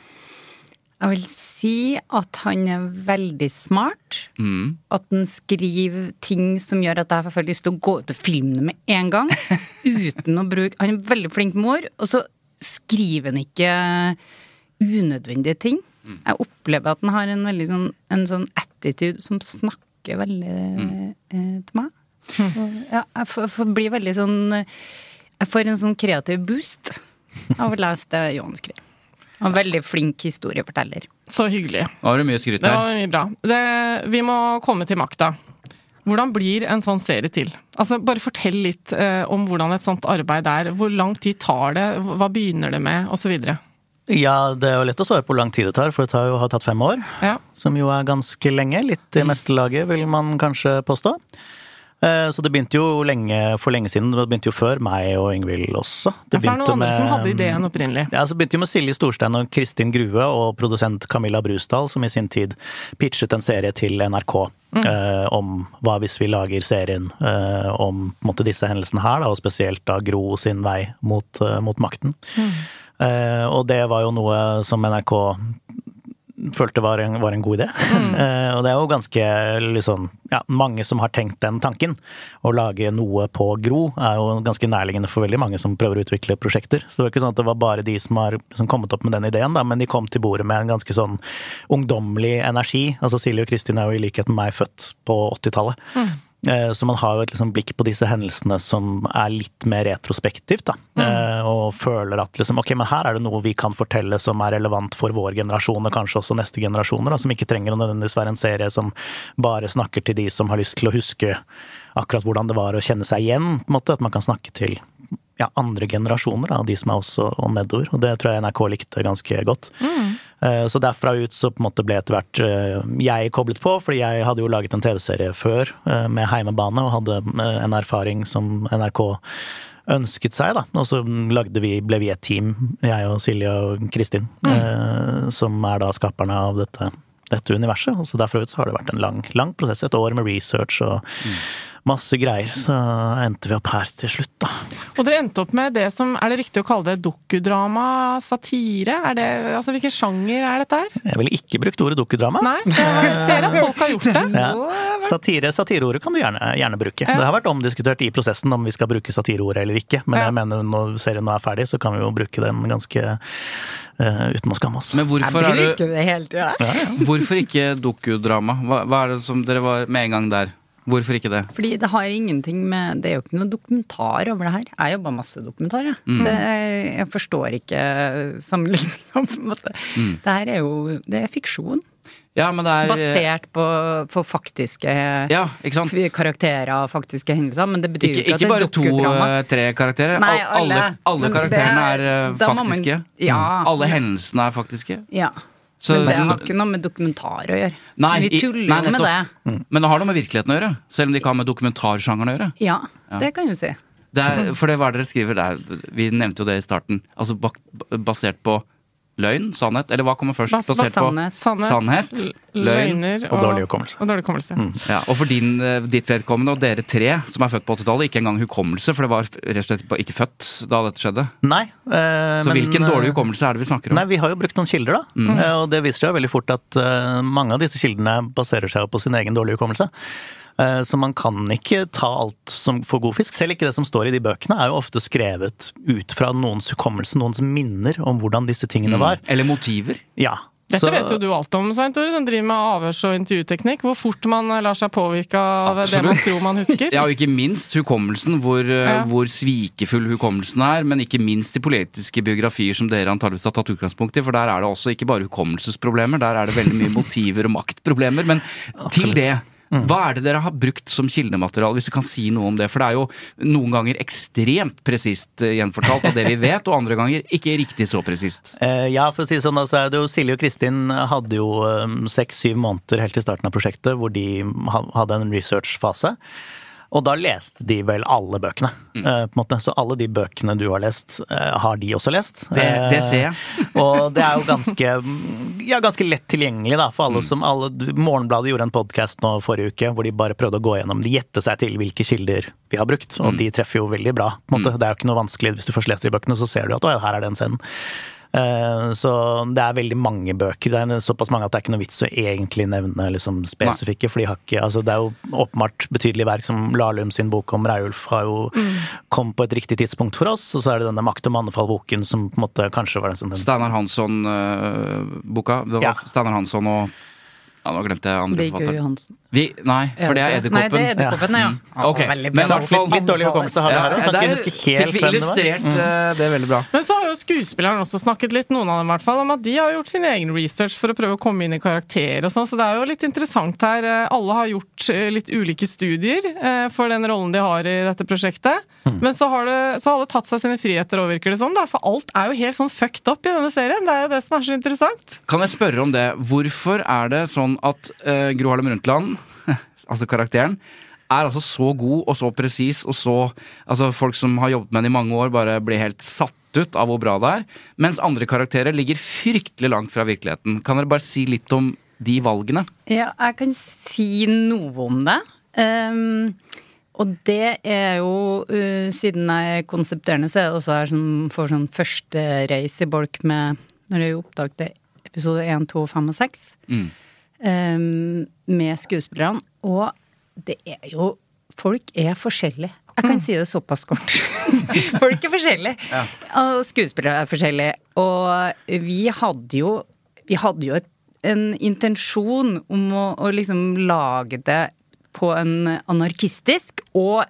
Jeg vil si at han er veldig smart. Mm. At han skriver ting som gjør at jeg får lyst til å gå ut og filme det med en gang. Uten å bruke Han er veldig flink mor, og så skriver han ikke unødvendige ting. Jeg opplever at han har en veldig sånn, en sånn attitude som snakker veldig eh, til meg. Og, ja, jeg får, får bli veldig sånn Jeg får en sånn kreativ boost av å lese det Johan skriver. Og veldig flink historieforteller. Så hyggelig. Nå var det mye skryt Det var mye bra. Det, vi må komme til makta. Hvordan blir en sånn serie til? Altså, Bare fortell litt eh, om hvordan et sånt arbeid er. Hvor lang tid tar det? Hva begynner det med? Og så videre. Ja, det er jo lett å svare på hvor lang tid det tar, for det tar jo, har tatt fem år. Ja. Som jo er ganske lenge. Litt i meste laget, vil man kanskje påstå. Eh, Så det begynte jo lenge, for lenge siden. Det begynte jo før meg og Ingvild også. Det var noen andre som hadde ideen opprinnelig. Ja, så begynte jo med Silje Storstein og Kristin Grue og produsent Camilla Brusdal, som i sin tid pitchet en serie til NRK eh, om hva hvis vi lager serien eh, om måte, disse hendelsene her, da, og spesielt da Gro sin vei mot, eh, mot makten. Eh, og det var jo noe som NRK følte var en, var en god idé. Eh, og det er jo ganske liksom ja, mange som har tenkt den tanken. Å lage noe på Gro er jo ganske nærliggende for veldig mange som prøver å utvikle prosjekter. Så det var ikke sånn at det var bare de som har som kommet opp med den ideen, da, men de kom til bordet med en ganske sånn ungdommelig energi. Altså Silje og Kristin er jo i likhet med meg født på 80-tallet. Eh, Så man har jo et liksom blikk på disse hendelsene som er litt mer retrospektivt, da. Mm. Og føler at liksom, ok, men her er det noe vi kan fortelle som er relevant for vår generasjon, og kanskje også neste generasjoner, da, som ikke trenger å nødvendigvis være en serie som bare snakker til de som har lyst til å huske akkurat hvordan det var å kjenne seg igjen, på en måte. At man kan snakke til ja, andre generasjoner, da, de som er også og nedover. Og det tror jeg NRK likte ganske godt. Eh, Så derfra ut så på en måte ble etter hvert eh, jeg koblet på, fordi jeg hadde jo laget en TV-serie før eh, med Heimebane, og hadde eh, en erfaring som NRK ønsket seg, da. Og så lagde vi, ble vi et team, jeg og Silje og Kristin, mm. som er da skaperne av dette, dette universet. Og så derfra ut så har det vært en lang, lang prosess, et år med research og masse greier. Så endte vi opp her til slutt, da. Og dere endte opp med det som Er det riktig å kalle det dokudrama? Satire? Er det, altså Hvilken sjanger er dette her? Jeg ville ikke brukt ordet dokudrama. Nei, jeg ser at folk har gjort det. Ja. Satire, Satireordet kan du gjerne, gjerne bruke. Det har vært omdiskutert i prosessen om vi skal bruke satireordet eller ikke, men Ja. jeg mener når serien nå er ferdig, så kan vi jo bruke den ganske Uh, uten å skamme oss. Men hvorfor, er du, det hele tida. hvorfor ikke dokudrama? Hva, hva er det som dere var med en gang der? Hvorfor ikke det? Fordi det har ingenting med Det er jo ikke noe dokumentar over det her. Jeg jobba masse dokumentar, jeg. Mm. Det, jeg forstår ikke sammenligninga, på en måte. Mm. Det her er jo Det er fiksjon. Ja, men det er Basert på, på faktiske Ja, karakterer og faktiske hendelser. Men det betyr Ikke, ikke, ikke bare to-tre karakterer. Nei, alle, alle. alle karakterene er, er faktiske. man-. Ja. Alle hendelsene er faktiske. Ja. Så, Men det har ikke noe med dokumentar å gjøre. Nei, Vi tuller jo med det. nettopp. Men det har noe med virkeligheten å gjøre. Selv om det ikke har med dokumentarsjangeren å gjøre. Ja, det kan du si. Det er, for det hva er det dere skriver der, vi nevnte jo det i starten, altså bak, basert på løgn, sannhet, eller hva kommer først? Hva, på sannhet. Sannhet, løgn løgner og dårlig hukommelse. Og dårlig hukommelse. Ja, og for din, eh, ditt vedkommende og dere tre som er født på 80-tallet, ikke engang hukommelse, for det var rett og slett ikke født da dette skjedde. Nei. eh, Så men, hvilken eh, dårlig hukommelse er det vi snakker om? Nei, vi har jo brukt noen kilder, da. Mm. Og det viser seg jo veldig fort at eh, mange av disse kildene baserer seg på sin egen dårlige hukommelse. Eh, Så man kan ikke ta alt som for god fisk. Selv ikke det som står i de bøkene, er jo ofte skrevet ut fra noens hukommelse, noens minner om hvordan disse tingene var. Eller motiver? Ja. Dette Så- vet jo du alt om, Svein Tore, som driver med avhørs- og intervjuteknikk. Hvor fort man lar seg påvirke av det man tror man husker. Ja, og ikke minst hukommelsen, hvor, eh, Ja. hvor svikefull hukommelsen er. Men ikke minst i politiske biografier som dere antageligvis har tatt utgangspunkt i. For der er det også ikke bare hukommelsesproblemer, der er det veldig mye motiver og maktproblemer. Men til Absolutt. Det. Hva er det dere har brukt som kildemateriale, hvis du kan si noe om det? For det er jo noen ganger ekstremt presist eh, gjenfortalt av det vi vet, og andre ganger ikke riktig så presist. Eh, Ja, for å si det sånn, da, så er det jo Silje og Kristin hadde jo seks-syv måneder helt til starten av prosjektet hvor de hadde en researchfase. Og da leste de vel alle bøkene, Mm. eh, på en måte. Så alle de bøkene du har lest, eh, har de også lest. Det- det ser jeg. Eh, Og det er jo ganske, ja, ganske lett tilgjengelig da, for Mm. alle som alle, Morgenbladet gjorde en podkast forrige uke hvor de bare prøvde å gå gjennom De gjette seg til hvilke kilder vi har brukt, og Mm. de treffer jo veldig bra. måte. Det er jo ikke noe vanskelig hvis du først leser de bøkene, så ser du at å her er den scenen. Eh, Så det er veldig mange bøker. Det er såpass mange at det er ikke noe vits å egentlig nevne liksom spesifikke. For de har ikke, altså det er jo åpenbart betydelige verk som Lahlum sin bok om Reiulf har jo kom på et riktig tidspunkt for oss. Og så er det denne Makt og mannefall-boken som på en måte kanskje var den som Steinar Hansson-boka. det var Ja. Steinar Hansson og ja, Nå glemte jeg andre Viggo. Johansen. Vi, nei, for det er Nei, det er Edderkoppen. ja. ja. Okay. Veldig men bra. i hvert fall- Litt, litt dårlig hukommelse har vi her òg. Ja, der fikk vi illustrert eh, det veldig bra. Men så har jo skuespilleren også snakket litt, noen av dem i hvert fall, om at de har gjort sin egen research for å prøve å komme inn i karakter og sånn, så det er jo litt interessant her. Eh, Alle har gjort eh, litt ulike studier eh, for den rollen de har i dette prosjektet. Men så har, det, så har alle tatt seg sine friheter òg, virker det som. da, For alt er jo helt sånn fucked up i denne serien. Det er jo det som er så interessant. Kan jeg spørre om det? Hvorfor er det sånn at uh, Gro Harlem Brundtland, altså karakteren, er altså så god og så presis og så Altså folk som har jobbet med henne i mange år, bare blir helt satt ut av hvor bra det er. Mens andre karakterer ligger fryktelig langt fra virkeligheten. Kan dere bare si litt om de valgene? Ja, jeg kan si noe om det. Um, og det er jo, uh, siden jeg er konsepterende, så er det også her som får sånn første reis i bolk med Når jeg oppdaget episode 1, 2, 5 og 6 Mm. Ehm, med skuespillerne. Og det er jo Folk er forskjellige. Jeg kan si det såpass kort. Folk er forskjellige. Og skuespillere er forskjellige. Og vi hadde jo, vi hadde jo et, en intensjon om å, å liksom lage det på en anarkistisk og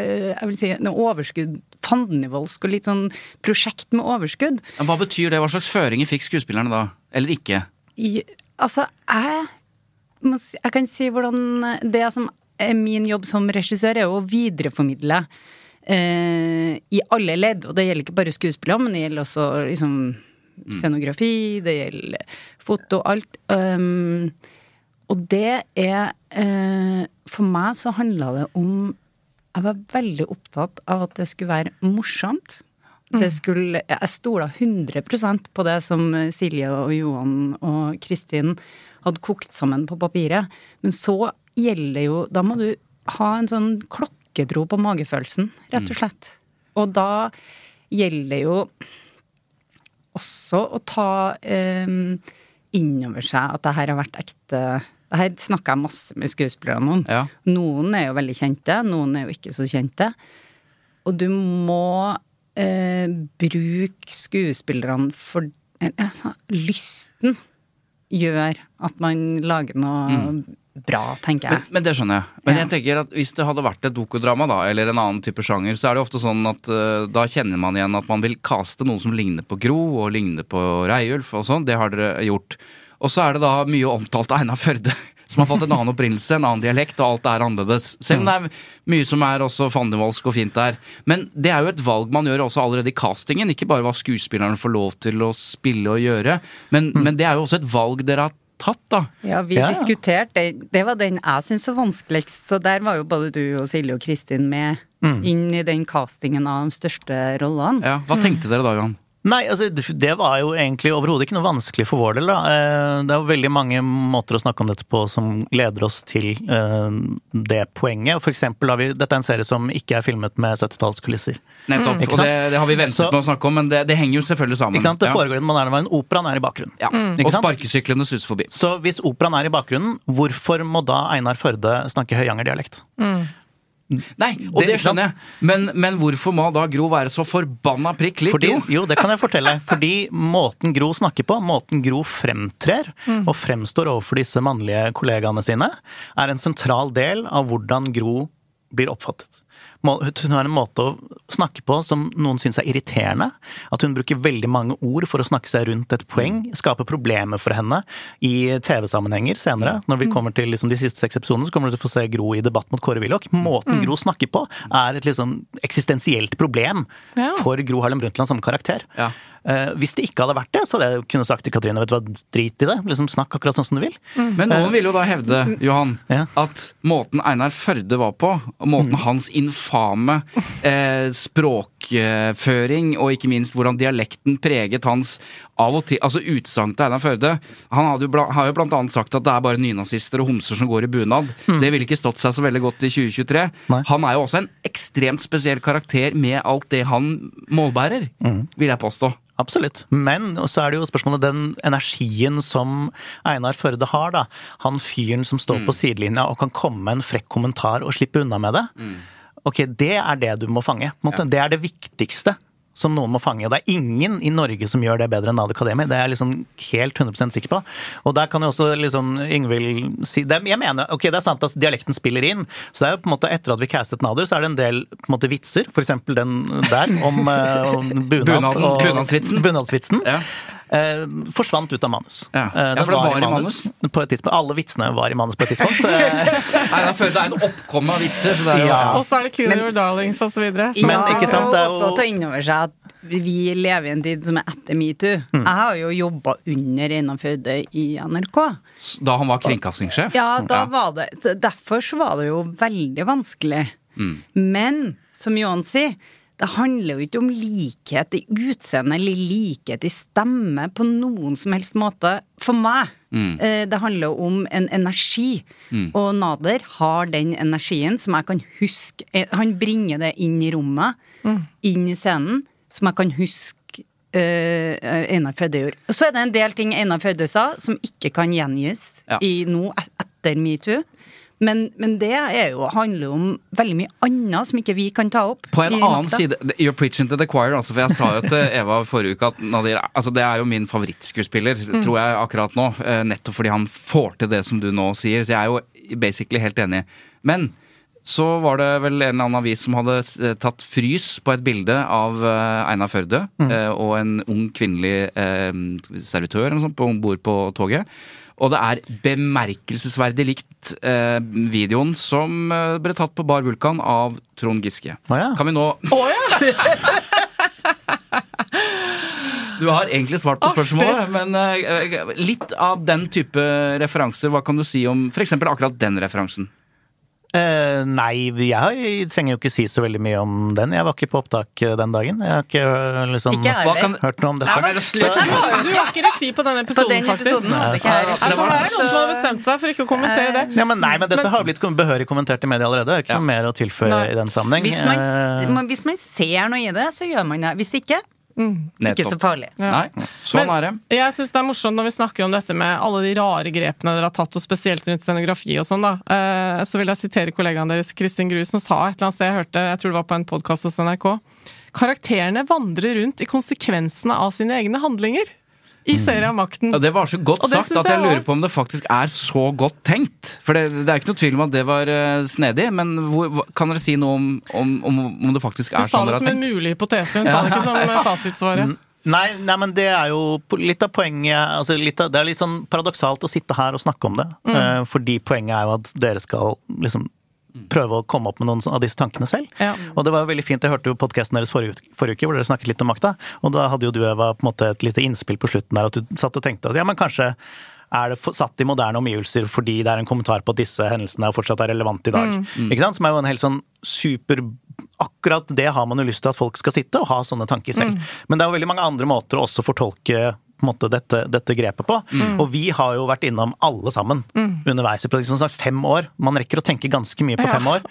eh, jeg vil si en overskudd fandenivoldsk og litt sånn prosjekt med overskudd. Hva betyr det? Hva slags føringer fikk skuespillerne da? Eller ikke? I, altså, jeg, jeg kan si hvordan Det som er min jobb som regissør, er å videreformidle eh, i alle ledd. Og det gjelder ikke bare skuespillere, men det gjelder også liksom scenografi, det gjelder foto, alt. Um, og det er eh, For meg så handla det om Jeg var veldig opptatt av at det skulle være morsomt. Det skulle, jeg stola 100% på det som Silje og Johan og Kristin hadde kokt sammen på papiret. Men så gjelder jo Da må du ha en sånn klokketro på magefølelsen, rett og slett. Og da gjelder jo også å ta eh, inn over seg at det her har vært ekte Det her snakker jeg masse med skuespillerne om. Ja. Noen er jo veldig kjente, noen er jo ikke så kjente. Og du må eh, bruk skuespillerne for altså, Lysten gjør at man lager noe bra, tenker jeg. men det skjønner jeg. Men Ja. jeg tenker at hvis det hadde vært et dokodrama da, eller en annen type sjanger, så er det ofte sånn at uh, da kjenner man igjen at man vil kaste noen som ligner på Gro og ligner på Reiulf og sånn. Det har dere gjort. Og så er det da mye omtalt Einar Førde som har fått en annen opprinnelse, en annen dialekt, og alt er annerledes. Selv om det er mye som er også fandenivoldsk og fint der. Men det er jo et valg man gjør også allerede i castingen, ikke bare hva skuespillerne får lov til å spille og gjøre, men, men det er jo også et valg dere har tatt, da. Ja, vi Ja, diskuterte det. Det var den jeg syntes var vanskeligst, så der var jo både du og Silje og Kristin med inn i den castingen av de største rollene. Ja, Hva tenkte dere da, Johan? Nei, altså det var jo egentlig overhodet ikke noe vanskelig for vår del. da. Eh, Det er jo veldig mange måter å snakke om dette på som leder oss til eh, det poenget. For eksempel har vi, Dette er en serie som ikke er filmet med 70-tallskulisser. Nettopp. mm. Og det, det har vi ventet Så- med å snakke om, men det, det henger jo selvfølgelig sammen. Ikke sant? Det foregår i den moderne verden. Operaen er i bakgrunnen. Ja. Ikke Og sparkesyklene suser forbi. Så hvis operaen er i bakgrunnen, hvorfor må da Einar Førde snakke høyangerdialekt? Nei, og Det- det skjønner jeg. Men, men hvorfor må da Gro være så forbanna prikk lik Gro? jo, det kan jeg fortelle. Fordi måten Gro snakker på, måten Gro fremtrer og fremstår overfor disse mannlige kollegaene sine, er en sentral del av hvordan Gro blir oppfattet. Hun har en måte å snakke på som noen syns er irriterende. At hun bruker veldig mange ord for å snakke seg rundt et poeng. Skaper problemer for henne i TV-sammenhenger senere. Når vi kommer til liksom, de siste seks episodene, så kommer du til å få se Gro i debatt mot Kåre Willoch. Måten Gro snakker på, er et liksom eksistensielt problem for Gro Harlem Brundtland som karakter. Ja. Uh, hvis det ikke hadde vært det, så hadde jeg kunne sagt til Katrine vet du hva, drit i det. Liksom Snakk akkurat sånn som du vil. Men noen vil jo da hevde, Johan, Ja. at måten Einar Førde var på, og måten hans infame eh, språkføring, og ikke minst hvordan dialekten preget hans av og til Altså utsagn til Einar Førde. Han jo bla, har jo blant annet sagt at det er bare nynazister og homser som går i bunad. Det ville ikke stått seg så veldig godt i 2023. Nei. Han er jo også en ekstremt spesiell karakter med alt det han målbærer, vil jeg påstå. Absolutt. Men så er det jo spørsmålet den energien som Einar Førde har, da. Han fyren som står på sidelinja og kan komme med en frekk kommentar og slippe unna med det. Ok, det er det du må fange. måte. Det er det viktigste som noen må fange. Og det er ingen i Norge som gjør det bedre enn Nadia Kademi. Det er jeg liksom helt 100% sikker på. Og der kan jo også liksom Yngvild si det, Jeg mener, ok, det er sant at dialekten spiller inn. Så det er jo på en måte etter at vi castet Nader, så er det en del på en måte vitser. For eksempel den der om, eh, om bunad. Og- bunadsvitsen. Bunadsvitsen. Ja. Eh, forsvant ut av manus. Ja. Eh, Ja, for det var i manus. På et tidspunkt. Alle vitsene var i manus på et tidspunkt. Nei, Einar Førde er et oppkomme av vitser, så det er jo Ja. Og så er det Men- Your Darlings og så videre. Så- Men ikke sant, det er jo- også ta inn over seg at vi lever i en tid som er etter metoo. Mm. Jeg har jo jobba under Einar Førde i NRK. Da han var kringkastingssjef? Ja, da var det Derfor så var det jo veldig vanskelig. Men som Johan sier, det handler jo ikke om likhet i utseende eller likhet i stemme på noen som helst måte. For meg. Mm. Det handler om en energi. Og Nader har den energien som jeg kan huske eh, Han bringer det inn i rommet, inn i scenen, som jeg kan huske Uh, Einar Fødde gjorde. Og så er det en del ting Einar Fødde sa som ikke kan gjengis Ja. i nå etter metoo. Men, men det er jo, handler jo om veldig mye annet som ikke vi kan ta opp. På en annen makta. side You're preaching to the choir, altså. For jeg sa jo til Eva forrige uke at Nadir altså Det er jo min favorittskuespiller, tror jeg, akkurat nå. eh, Nettopp fordi han får til det som du nå sier. Så jeg er jo basically helt enig. Men så var det vel en eller annen avis som hadde tatt frys på et bilde av eh, Einar Førde mm. og en ung kvinnelig eh, servitør eller noe sånt om bord på toget. Og det er bemerkelsesverdig likt eh, videoen som eh, ble tatt på Bar Vulkan av Trond Giske. Oh, ja. Kan vi nå oh, ja! Du har egentlig svart på spørsmålet, men uh, litt av den type referanser, hva kan du si om f.eks. akkurat den referansen? Eh, nei, jeg trenger jo ikke si så veldig mye om den. Jeg var ikke på opptak eh, den dagen. Jeg har ikke øh, liksom Ikke Hva kan- hørt noe om dette. Nei, men slutt. Du har ikke regi på På episoden, den faktisk. episoden hadde Altså, det er noen som har bestemt seg for ikke å kommentere det. Ja, men nei, men dette har blitt behørig kommentert i media allerede. Det er ikke Ja. noe mer å tilføye Nei. i den sammenheng. Hvis Eh, man- hvis man ser noe i det, så gjør man det. Hvis ikke, ikke så farlig. farlig. Nei, sånn Men- er det. Jeg syns det er morsomt når vi snakker om dette med alle de rare grepene dere har tatt, og spesielt rundt scenografi og sånn, da. Uh, Så vil jeg sitere kollegaen deres, Kristin Gru, som sa et eller annet sted, jeg hørte, jeg tror det var på en podkast hos NRK, karakterene vandrer rundt i konsekvensene av sine egne handlinger. I serien Makten. Ja, det var så godt Og sagt at jeg jeg lurer på om det faktisk er så godt tenkt. For det, det er ikke noe tvil om at det var eh, snedig, men hvor, kan dere si noe om, om, om, om det faktisk Hun er sa sånn det som har en mulig hypotese, hun sa det ikke som eh, fasitsvaret. Nei, nei, men det er jo litt av poenget altså litt av, Det er litt sånn paradoksalt å sitte her og snakke om det. eh, fordi poenget er jo at dere skal liksom prøve å komme opp med noen av disse tankene selv. Ja. Og det var veldig fint, jeg hørte jo podkasten deres forrige, forrige uke hvor dere snakket litt om makta. Og da hadde jo du Eva på en måte et lite innspill på slutten der at du satt og tenkte at ja, men kanskje er det satt i moderne omgivelser fordi det er en kommentar på at disse hendelsene fortsatt er relevante i dag. Ikke sant? Som er jo en helt sånn super Akkurat det har man jo lyst til at folk skal sitte og ha sånne tanker selv. Men det er jo veldig mange andre måter å også fortolke på en måte, dette, dette grepet på. Og vi har jo vært innom alle sammen underveis i produksjonen. Snart fem år. Man rekker å tenke ganske mye på Ja, fem år.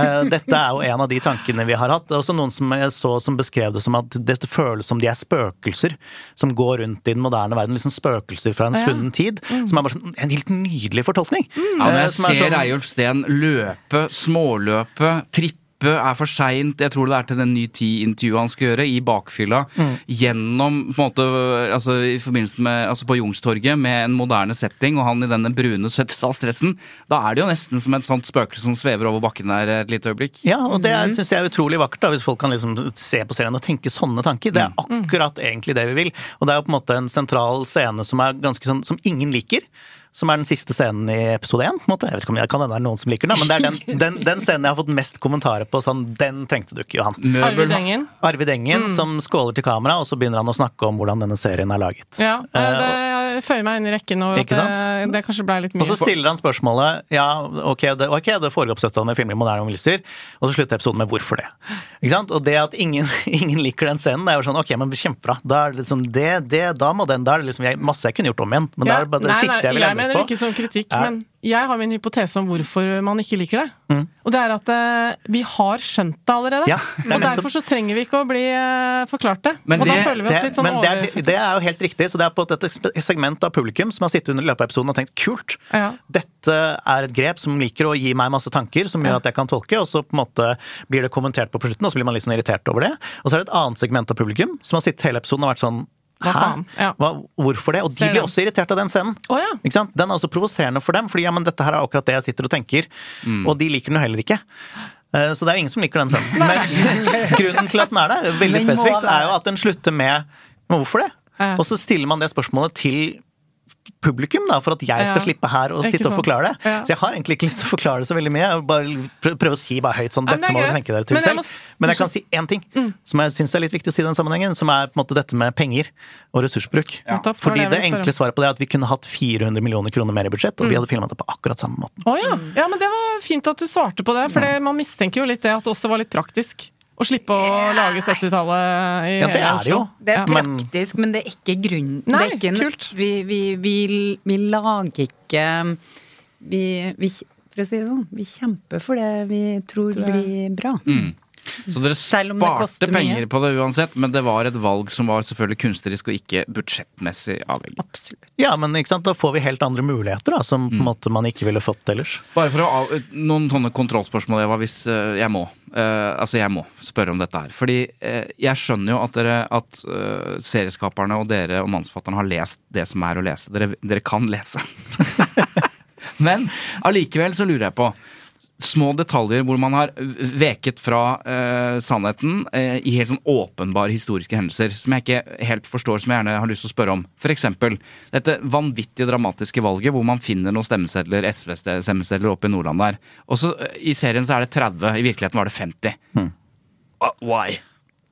Eh, Dette er jo en av de tankene vi har hatt. Det er også noen som jeg så som beskrev det som at dette føles som de er spøkelser som går rundt i den moderne verden. Liksom spøkelser fra en Ja. svunnen tid. Som er bare sånn, en helt nydelig fortolkning. Ja, men Eh, jeg er ser sånn- Eyolf Steen løpe, småløpe, trippe er for seint. Jeg tror det er til den Ny Tid-intervjuet han skal gjøre, i bakfylla. Mm. Gjennom, på en måte, altså i forbindelse med Altså på Youngstorget, med en moderne setting, og han i denne brune 70-tallsdressen. Da er det jo nesten som et sånt spøkelse som svever over bakken der et lite øyeblikk. Ja, og det syns jeg er utrolig vakkert, da, hvis folk kan liksom se på serien og tenke sånne tanker. Det er akkurat egentlig det vi vil. Og det er jo på en måte en sentral scene som er ganske sånn, som ingen liker. Som er den siste scenen i episode én. Jeg vet ikke om jeg kan hende det er noen som liker den, men det er den, den, den scenen jeg har fått mest kommentarer på. sånn, Den trengte du ikke, Johan. Arvid Engen. Arvid Engen som skåler til kamera, og så begynner han å snakke om hvordan denne serien er laget. Ja, Eh, det jeg føyer meg inn i rekken over at Ikke sant? det, det kanskje ble litt mye. Og så stiller han spørsmålet Ja, ok, det, okay, det foregår på 70-tallet med filmer i moderne omgivelser, og så slutter episoden med 'hvorfor det'? Ikke sant? Og det at ingen, ingen liker den scenen, det er jo sånn ok, men kjempebra. Da er det liksom det, det, da må den, da er det liksom jeg, masse jeg kunne gjort om igjen, men det er bare det nei, siste jeg vil endre mener på. ikke som kritikk, er- men jeg har min hypotese om hvorfor man ikke liker det. Mm. Og det er at uh, vi har skjønt det allerede. Ja, det og derfor så trenger vi ikke å bli uh, forklart det. Men og da det- føler vi oss litt sånn men det er, det jo helt riktig, så det er på et segment av publikum som har sittet under løpet av episoden og tenkt kult, Ja. dette er et grep som liker å gi meg masse tanker, som gjør at jeg kan tolke, og så på en måte blir det kommentert på på slutten, og så blir man litt sånn irritert over det. Og så er det et annet segment av publikum som har sittet hele episoden og vært sånn Hva faen? Ja. Hva, hvorfor det? Og de blir også irritert av den scenen. Oh, ja. Ikke sant? Den er også provoserende for dem, fordi ja, men dette her er akkurat det jeg sitter og tenker. Og de liker den jo heller ikke. Eh, Så det er jo ingen som liker den scenen. Men grunnen til at den er der, veldig spesifikt, er jo at den slutter med Men hvorfor det? Ja. Og så stiller man det spørsmålet til publikum, da, for at jeg skal Ja. slippe her og sitte og forklare det. Ja. Så jeg har egentlig ikke lyst til å forklare det så veldig mye. Jeg bare prøve å si bare høyt sånn Dette det må dere tenke dere til Men selv. må Mm. Men jeg kan si én ting som jeg syns er litt viktig å si i den sammenhengen, som er på en måte dette med penger og ressursbruk. Ja. Fordi det det enkle svaret på det er at vi kunne hatt 400 millioner kroner mer i budsjett, Mm. og vi hadde filma det på akkurat samme måten. Ja. ja, men det var fint at du svarte på det, for det- man mistenker jo litt det at det også var litt praktisk. Å slippe å lage 70-tallet i Ja, det er det jo. Det er praktisk, men det er ikke grunnen. Nei, det er ikke en, kult. Vi, vi, vi, vi lager ikke vi, vi, For å si det sånn, vi kjemper for det vi tror Tror blir bra. Så dere Selv om det sparte penger mye. på det uansett, men det var et valg som var selvfølgelig kunstnerisk og ikke budsjettmessig avhengig. Absolutt. Ja, men ikke sant? da får vi helt andre muligheter da, som på Mm. en måte man ikke ville fått ellers. Bare for å av, Noen sånne kontrollspørsmål, Eva, hvis uh, jeg må. Uh, altså, jeg må spørre om dette her. Fordi uh, jeg skjønner jo at dere at serieskaperne og dere og mannsfatterne har lest det som er å lese. Dere, dere kan lese. Men allikevel så lurer jeg på Små detaljer hvor man har veket fra eh, sannheten eh, i helt sånn åpenbare historiske hendelser, som jeg ikke helt forstår, som jeg gjerne har lyst til å spørre om. For eksempel dette vanvittige dramatiske valget hvor man finner noen stemmesedler, SV-stemmesedler oppe i Nordland der. Og så eh, I serien så er det 30, i virkeligheten var det 50. Uh, Why?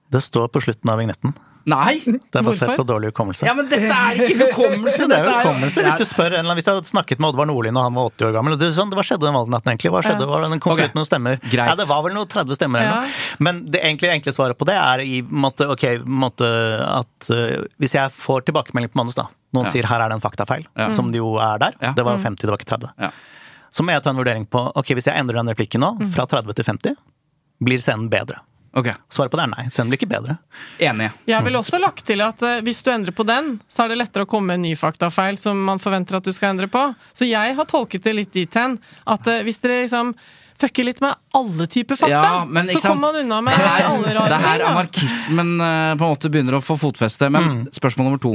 Det står på slutten av vignetten. Nei! Det er basert Hvorfor? på dårlig hukommelse. Ja, men dette er ikke hukommelse! Det er jo hukommelse. Hvis du spør en eller annen, hvis jeg hadde snakket med Oddvar Nordli og han var 80 år gammel og du, sånn, Hva skjedde den valgnatten egentlig? Hva skjedde? Var det den kom Ok. ut noen stemmer? Greit. Ja, det var vel noe 30 stemmer eller Ja. noe. Men det egentlig enkle svaret på det er i måte, ok, måte at uh, Hvis jeg får tilbakemelding på manus, da. Noen Ja. sier her er det en faktafeil, Ja. som det jo er der. Ja. Det var 50, det var ikke 30. Ja. Så må jeg ta en vurdering på ok, hvis jeg endrer den replikken nå, fra 30 til 50, blir scenen bedre? Ok, Svaret på det er nei. Scenen blir ikke bedre. enig. Jeg ville også lagt til at eh, hvis du endrer på den, så er det lettere å komme med en ny faktafeil som man forventer at du skal endre på. Så jeg har tolket det litt dit hen at eh, hvis dere liksom fucker litt med alle typer fakta, Ja, men så kommer man unna med alle rare ting. Det er her anarkismen eh, på en måte begynner å få fotfeste. Men Mm. spørsmål nummer to.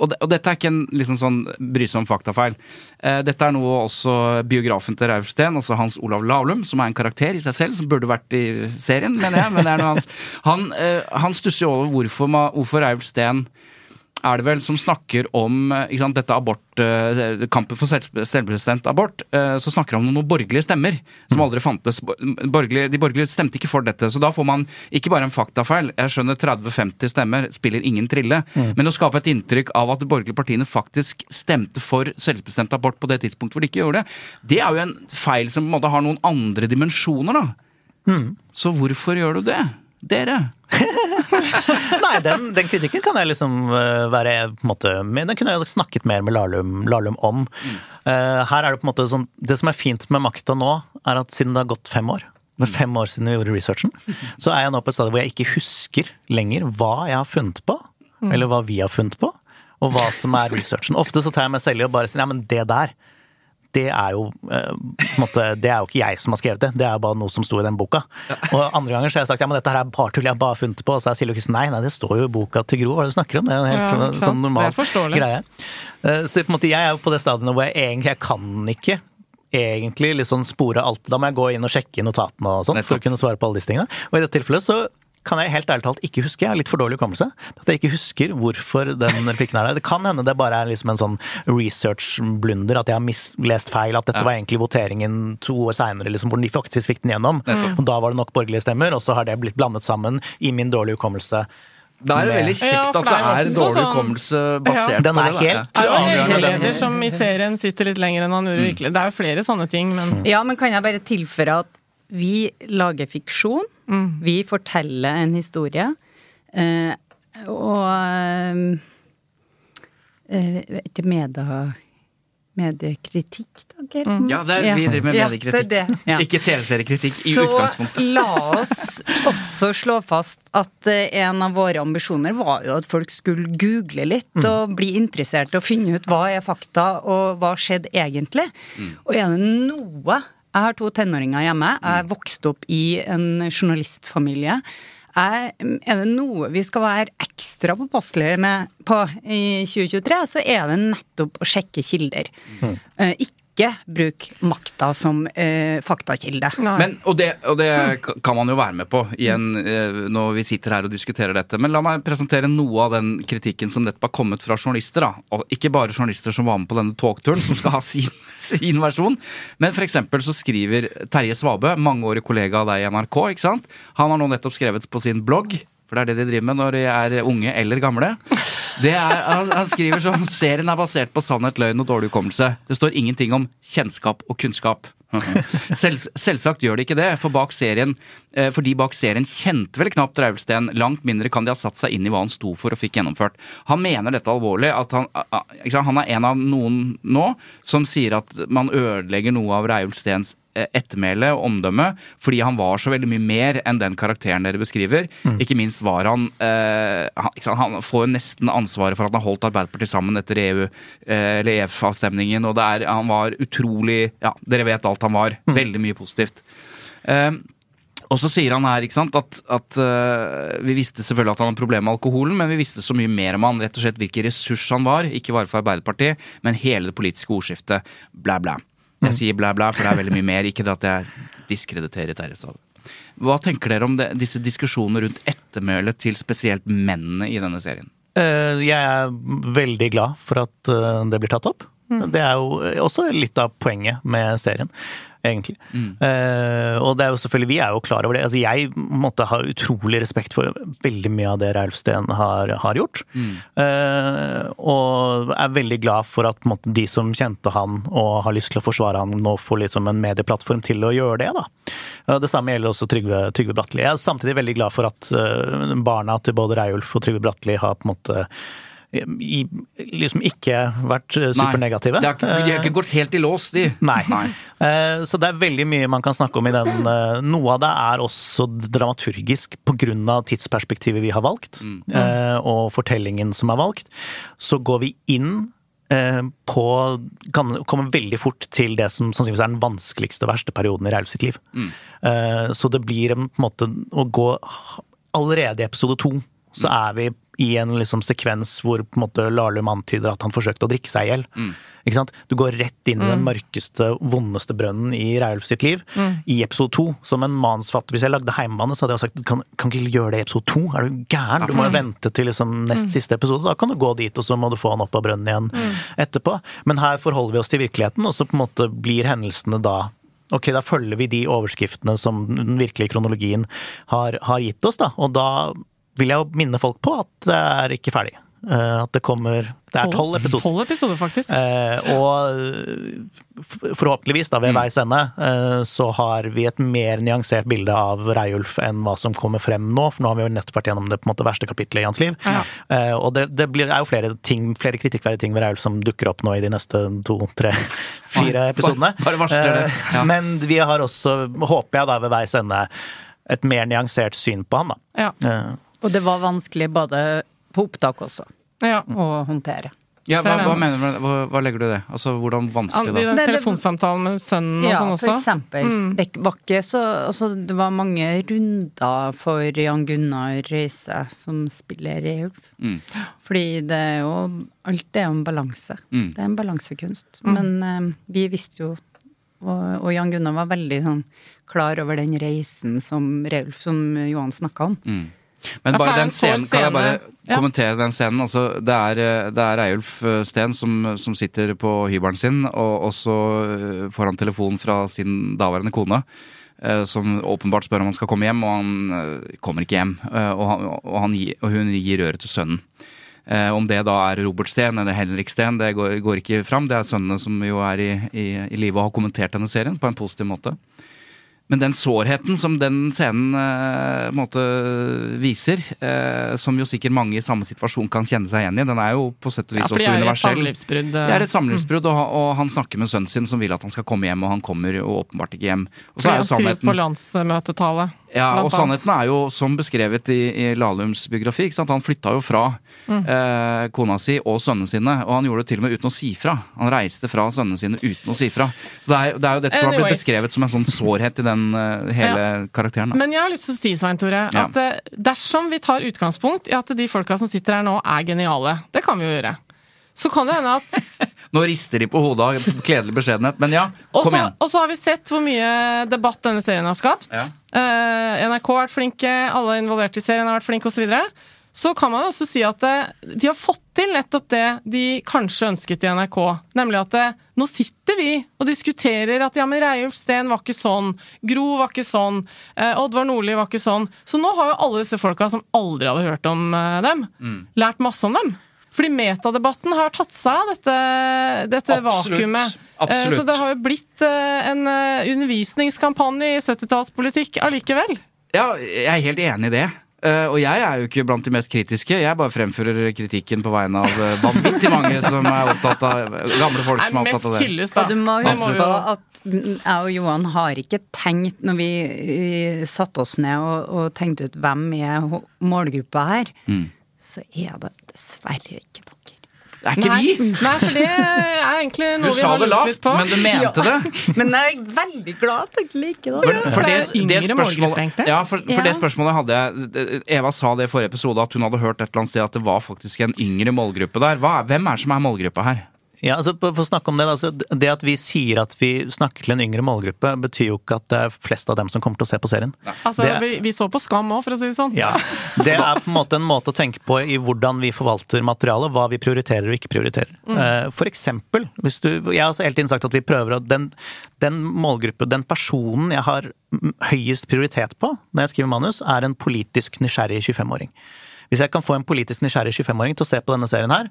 Og, og dette er ikke en liksom sånn brysom faktafeil. Eh, dette er noe også biografen til Steen, altså Hans Olav Lavlum, som er en karakter i seg selv, som burde vært i serien, mener jeg. men det er noe annet. Han, eh, han stusser jo over hvorfor, hvorfor Steen er det vel som snakker om eh, sant, dette abort, eh, kampen for selvbestemt abort, eh, så snakker han om noen borgerlige stemmer som aldri fantes. Borgerlige, de borgerlige stemte ikke for dette, så da får man ikke bare en faktafeil. Jeg skjønner 30-50 stemmer spiller ingen trille, men å skape et inntrykk av at de borgerlige partiene faktisk stemte for selvbestemt abort på det tidspunktet hvor de ikke gjorde det, det er jo en feil som på en måte har noen andre dimensjoner, da. Så hvorfor gjør du det? Dere? Nei, den, den kritikken kan jeg liksom eh, være på en måte med, den kunne jeg jo snakket mer med Lahlum, Lahlum om. Eh, her er det på en måte sånn Det som er fint med makta nå, er at siden det har gått fem år det er fem år siden vi gjorde researchen, så er jeg nå på et stadium hvor jeg ikke husker lenger hva jeg har funnet på, eller hva vi har funnet på, og hva som er researchen. Ofte så tar jeg meg selv i å bare si ja, men det der, det er jo eh, på en måte, det er jo ikke jeg som har skrevet det, det er bare noe som sto i den boka. Og andre ganger så har jeg sagt ja, men dette her er bare tull, jeg har bare funnet det på. Og så er Silje Kristian nei, nei, det står jo i boka til Gro, hva er det du snakker om? Det er jo helt Ja, sånn normal greie. Eh, Så på en måte, jeg er jo på det stadiet hvor jeg egentlig jeg kan ikke egentlig sånn spore alt. Da må jeg gå inn og sjekke notatene og sånn for å kunne svare på alle disse tingene. Og i dette tilfellet så kan jeg helt ærlig talt ikke huske, jeg har litt for dårlig hukommelse, at jeg ikke husker hvorfor den replikken er der. Det kan hende det bare er liksom en sånn research-blunder, at jeg har mislest feil, at dette Ja. var egentlig voteringen to år seinere, liksom, hvor de faktisk fikk den gjennom. Og da var det nok borgerlige stemmer, og så har det blitt blandet sammen i min dårlige hukommelse. Da er det veldig kjekt at det det er dårlig sånn- hukommelse basert Ja. Den på er det. helt- Det er jo en avgjørende, som i serien sitter litt lenger enn han gjorde virkelig. Det er jo flere sånne ting, men Ja, men kan jeg bare tilføre at vi lager fiksjon. Vi forteller en historie. Eh, og eh, ikke media, mediekritikk, da, Geir? Ja, det er, vi driver med Ja, mediekritikk. det er det. Ja. Ikke TV-seriekritikk i Så utgangspunktet. la oss også slå fast at eh, en av våre ambisjoner var jo at folk skulle google litt og bli interessert og finne ut hva er fakta og hva skjedde egentlig. Og er det noe Jeg har to tenåringer hjemme. Jeg vokste opp i en journalistfamilie. Er, er det noe vi skal være ekstra påpasselige med på i 2023, så er det nettopp å sjekke kilder. Eh, ikke bruk makta som eh, faktakilde. Men, og, det, og det kan man jo være med på igjen eh, når vi sitter her og diskuterer dette. Men la meg presentere noe av den kritikken som nettopp har kommet fra journalister. da. Og ikke bare journalister som var med på denne togturen, som skal ha sin, sin versjon. Men for eksempel så skriver Terje Svabø, mangeårig kollega av deg i NRK, ikke sant? Han har nå nettopp skrevet på sin blogg for det er det de driver med når de er unge eller gamle. Det er, han, han skriver sånn Serien er basert på sannhet, løgn og dårlig hukommelse. Det står ingenting om kjennskap og kunnskap. Sel, selvsagt gjør det ikke det, for bak serien, for fordi bak serien kjente vel knapt Raulsten. Langt mindre kan de ha satt seg inn i hva han sto for og fikk gjennomført. Han mener dette alvorlig. at Han, han er en av noen nå som sier at man ødelegger noe av Raulstens eh, ettermæle og omdømme, fordi han var så veldig mye mer enn den karakteren dere beskriver. Ikke minst var han eh, han, sant, han får jo nesten ansvaret for at han har holdt Arbeiderpartiet sammen etter EU, eh, eller EF-avstemningen, og det er, han var utrolig Ja, dere vet alt han var. Veldig mye positivt. Eh, og så sier han her ikke sant, at, at uh, vi visste selvfølgelig at han hadde problemer med alkoholen, men vi visste så mye mer om han, rett og slett hvilken ressurs han var, ikke bare for Arbeiderpartiet, men hele det politiske ordskiftet. Blæ, blæ. Jeg sier blæ, blæ, for det er veldig mye mer, ikke det at jeg diskrediterer Terje. Hva tenker dere om det, disse diskusjonene rundt ettermælet til spesielt mennene i denne serien? Eh, Jeg er veldig glad for at eh, det blir tatt opp. Det er jo også litt av poenget med serien, egentlig. Eh, og det er jo selvfølgelig, vi er jo klar over det. Altså, jeg måtte ha utrolig respekt for veldig mye av det Reilf Steen har, har gjort. Eh, og er veldig glad for at måte, de som kjente han og har lyst til å forsvare han, nå får liksom en medieplattform til å gjøre det. da. Det samme gjelder også Trygve, Trygve Bratteli. Jeg er samtidig veldig glad for at eh, barna til både Reiulf og Trygve Bratteli har på en måte i, liksom ikke vært supernegative. supernegative. De har, har ikke gått helt i lås, de. Nei. Nei. Så det er veldig mye man kan snakke om i den. eh, Noe av det er også dramaturgisk pga. tidsperspektivet vi har valgt, mm. og fortellingen som er valgt. Så går vi inn eh, på kan komme veldig fort til det som sannsynligvis er den vanskeligste og verste perioden i Raul sitt liv. Mm. Så det blir en, måte å gå Allerede i episode to så er vi i en liksom sekvens hvor på en måte Lahlum antyder at han forsøkte å drikke seg i hjel. Mm. Du går rett inn i den mørkeste, vondeste brønnen i Reiulf sitt liv i episode to. Som en mannsfatter Hvis jeg lagde Heimebane, så hadde jeg sagt kan, kan ikke gjøre det i episode to. Er du gæren? Du må jo vente til liksom nest siste episode. Da kan du gå dit, og så må du få han opp av brønnen igjen etterpå. Men her forholder vi oss til virkeligheten, og så på en måte blir hendelsene da Ok, da følger vi de overskriftene som den virkelige kronologien har, har gitt oss, da. Og da vil jeg jo minne folk på at det er ikke ferdig. Eh, At det kommer Det er tolv episoder. Tolv episoder, faktisk. Eh, og forhåpentligvis, da, ved veis ende, eh, så har vi et mer nyansert bilde av Reiulf enn hva som kommer frem nå. For nå har vi jo nettopp vært gjennom det på en måte verste kapitlet i hans liv. Ja. Eh, og det, det blir, er jo flere, ting, flere kritikkverdige ting ved Reiulf som dukker opp nå i de neste to, tre, fire episodene. bare bare. Eh, Ja. Men vi har også, håper jeg da, ved veis ende, et mer nyansert syn på han, da. Ja. Og det var vanskelig både på opptak også ja. å håndtere. Ja, hva, hva mener du med? Hva, hva legger du i det? Altså, hvordan vanskelig da? den telefonsamtalen med sønnen og Ja, sånn for også. eksempel. Mm. Det var ikke så Altså, det var mange runder for Jan Gunnar Røise, som spiller Reulf. Mm. Fordi det er jo Alt er jo en balanse. Mm. Det er en balansekunst. Men eh, vi visste jo og, og Jan Gunnar var veldig sånn klar over den reisen som Reulf, som Johan snakka om. Men bare den scenen, kan jeg bare. Ja. kommentere den scenen? Altså, det er, eh, det er Reiulf eh, Steen som, som sitter på hybelen sin, og, og så eh, får han telefon fra sin daværende kone. eh, Som åpenbart spør om han skal komme hjem, og han eh, kommer ikke hjem. eh, Og, han, og, han, og hun gir røret til sønnen. Eh, om det da er Robert Steen eller Henrik Steen, det går, går ikke fram. Det er sønnene som jo er i, i, i live og har kommentert denne serien på en positiv måte. Men den sårheten som den scenen eh, måte viser, eh, som jo sikkert mange i samme situasjon kan kjenne seg igjen i, den er jo på sett og vis Ja, også er universell. samlivsbrudd. Det er et samlivsbrudd, og, han- og han snakker med sønnen sin som vil at han skal komme hjem, og han kommer jo åpenbart ikke hjem. Og så er jo skriver på landsmøtetale. Ja, og sannheten er jo som beskrevet i, i Lahlums biografi. Han flytta jo fra Mm. eh, kona si og sønnene sine, og han gjorde det til og med uten å si fra. Han reiste fra sønnene sine uten å si fra. Så det er, det er jo dette som har blitt beskrevet som en sånn sårhet i den uh, hele karakteren. Da. Men jeg har lyst til å si, Svein Tore, Ja. at eh, dersom vi tar utgangspunkt i at de folka som sitter her nå, er geniale, det kan vi jo gjøre, så kan det hende at Nå rister de på hodet av kledelig beskjedenhet, men ja, kom igjen. og så har vi sett hvor mye debatt denne serien har skapt. Ja. Uh, NRK har vært flinke, alle involverte i serien har vært flinke osv. Så, så kan man også si at eh, de har fått til nettopp det de kanskje ønsket i NRK. Nemlig at eh, nå sitter vi og diskuterer at ja, men Reiulf Steen var ikke sånn, Gro var ikke sånn, uh, Oddvar Nordli var ikke sånn. Så nå har jo alle disse folka som aldri hadde hørt om uh, dem, Mm. lært masse om dem. Fordi metadebatten har tatt seg av dette, dette Absolutt. vakuumet. Eh, Absolutt. Så det har jo blitt eh, en eh, undervisningskampanje i 70-tallspolitikk allikevel. Ja, jeg er helt enig i det. Uh, og jeg er jo ikke blant de mest kritiske. Jeg bare fremfører kritikken på vegne av uh, vanvittig mange som er opptatt av gamle folk som Er opptatt av det. Hylles, da. Og du må huske på at jeg og Johan har ikke tenkt, når vi eh, satte oss ned og, og tenkte ut hvem er målgruppa her, Mm. så er det dessverre ikke dere. Det er ikke Nei, vi! nei, for det er egentlig Du noe vi sa har det lurt litt lavt, på. men du mente det. Men jeg er veldig glad at dere liker det. For, for det det, det spørsmålet, ja, for, for Ja. det spørsmålet hadde jeg Eva sa det i forrige episode, at hun hadde hørt et eller annet sted at det var faktisk en yngre målgruppe der. Hva, hvem er det som er målgruppa her? Ja, altså For å snakke om det, altså, det at vi sier at vi snakker til en yngre målgruppe, betyr jo ikke at det er flest av dem som kommer til å se på serien. Altså, Det- vi, vi så på Skam òg, for å si det sånn. Ja, Det er på en måte en måte å tenke på i hvordan vi forvalter materialet, hva vi prioriterer og ikke prioriterer. Mm. For eksempel, hvis du Jeg har hele tiden sagt at vi prøver å Den, den målgruppe, den personen jeg har høyest prioritet på når jeg skriver manus, er en politisk nysgjerrig 25-åring. Hvis jeg kan få en politisk nysgjerrig 25-åring til å se på denne serien her,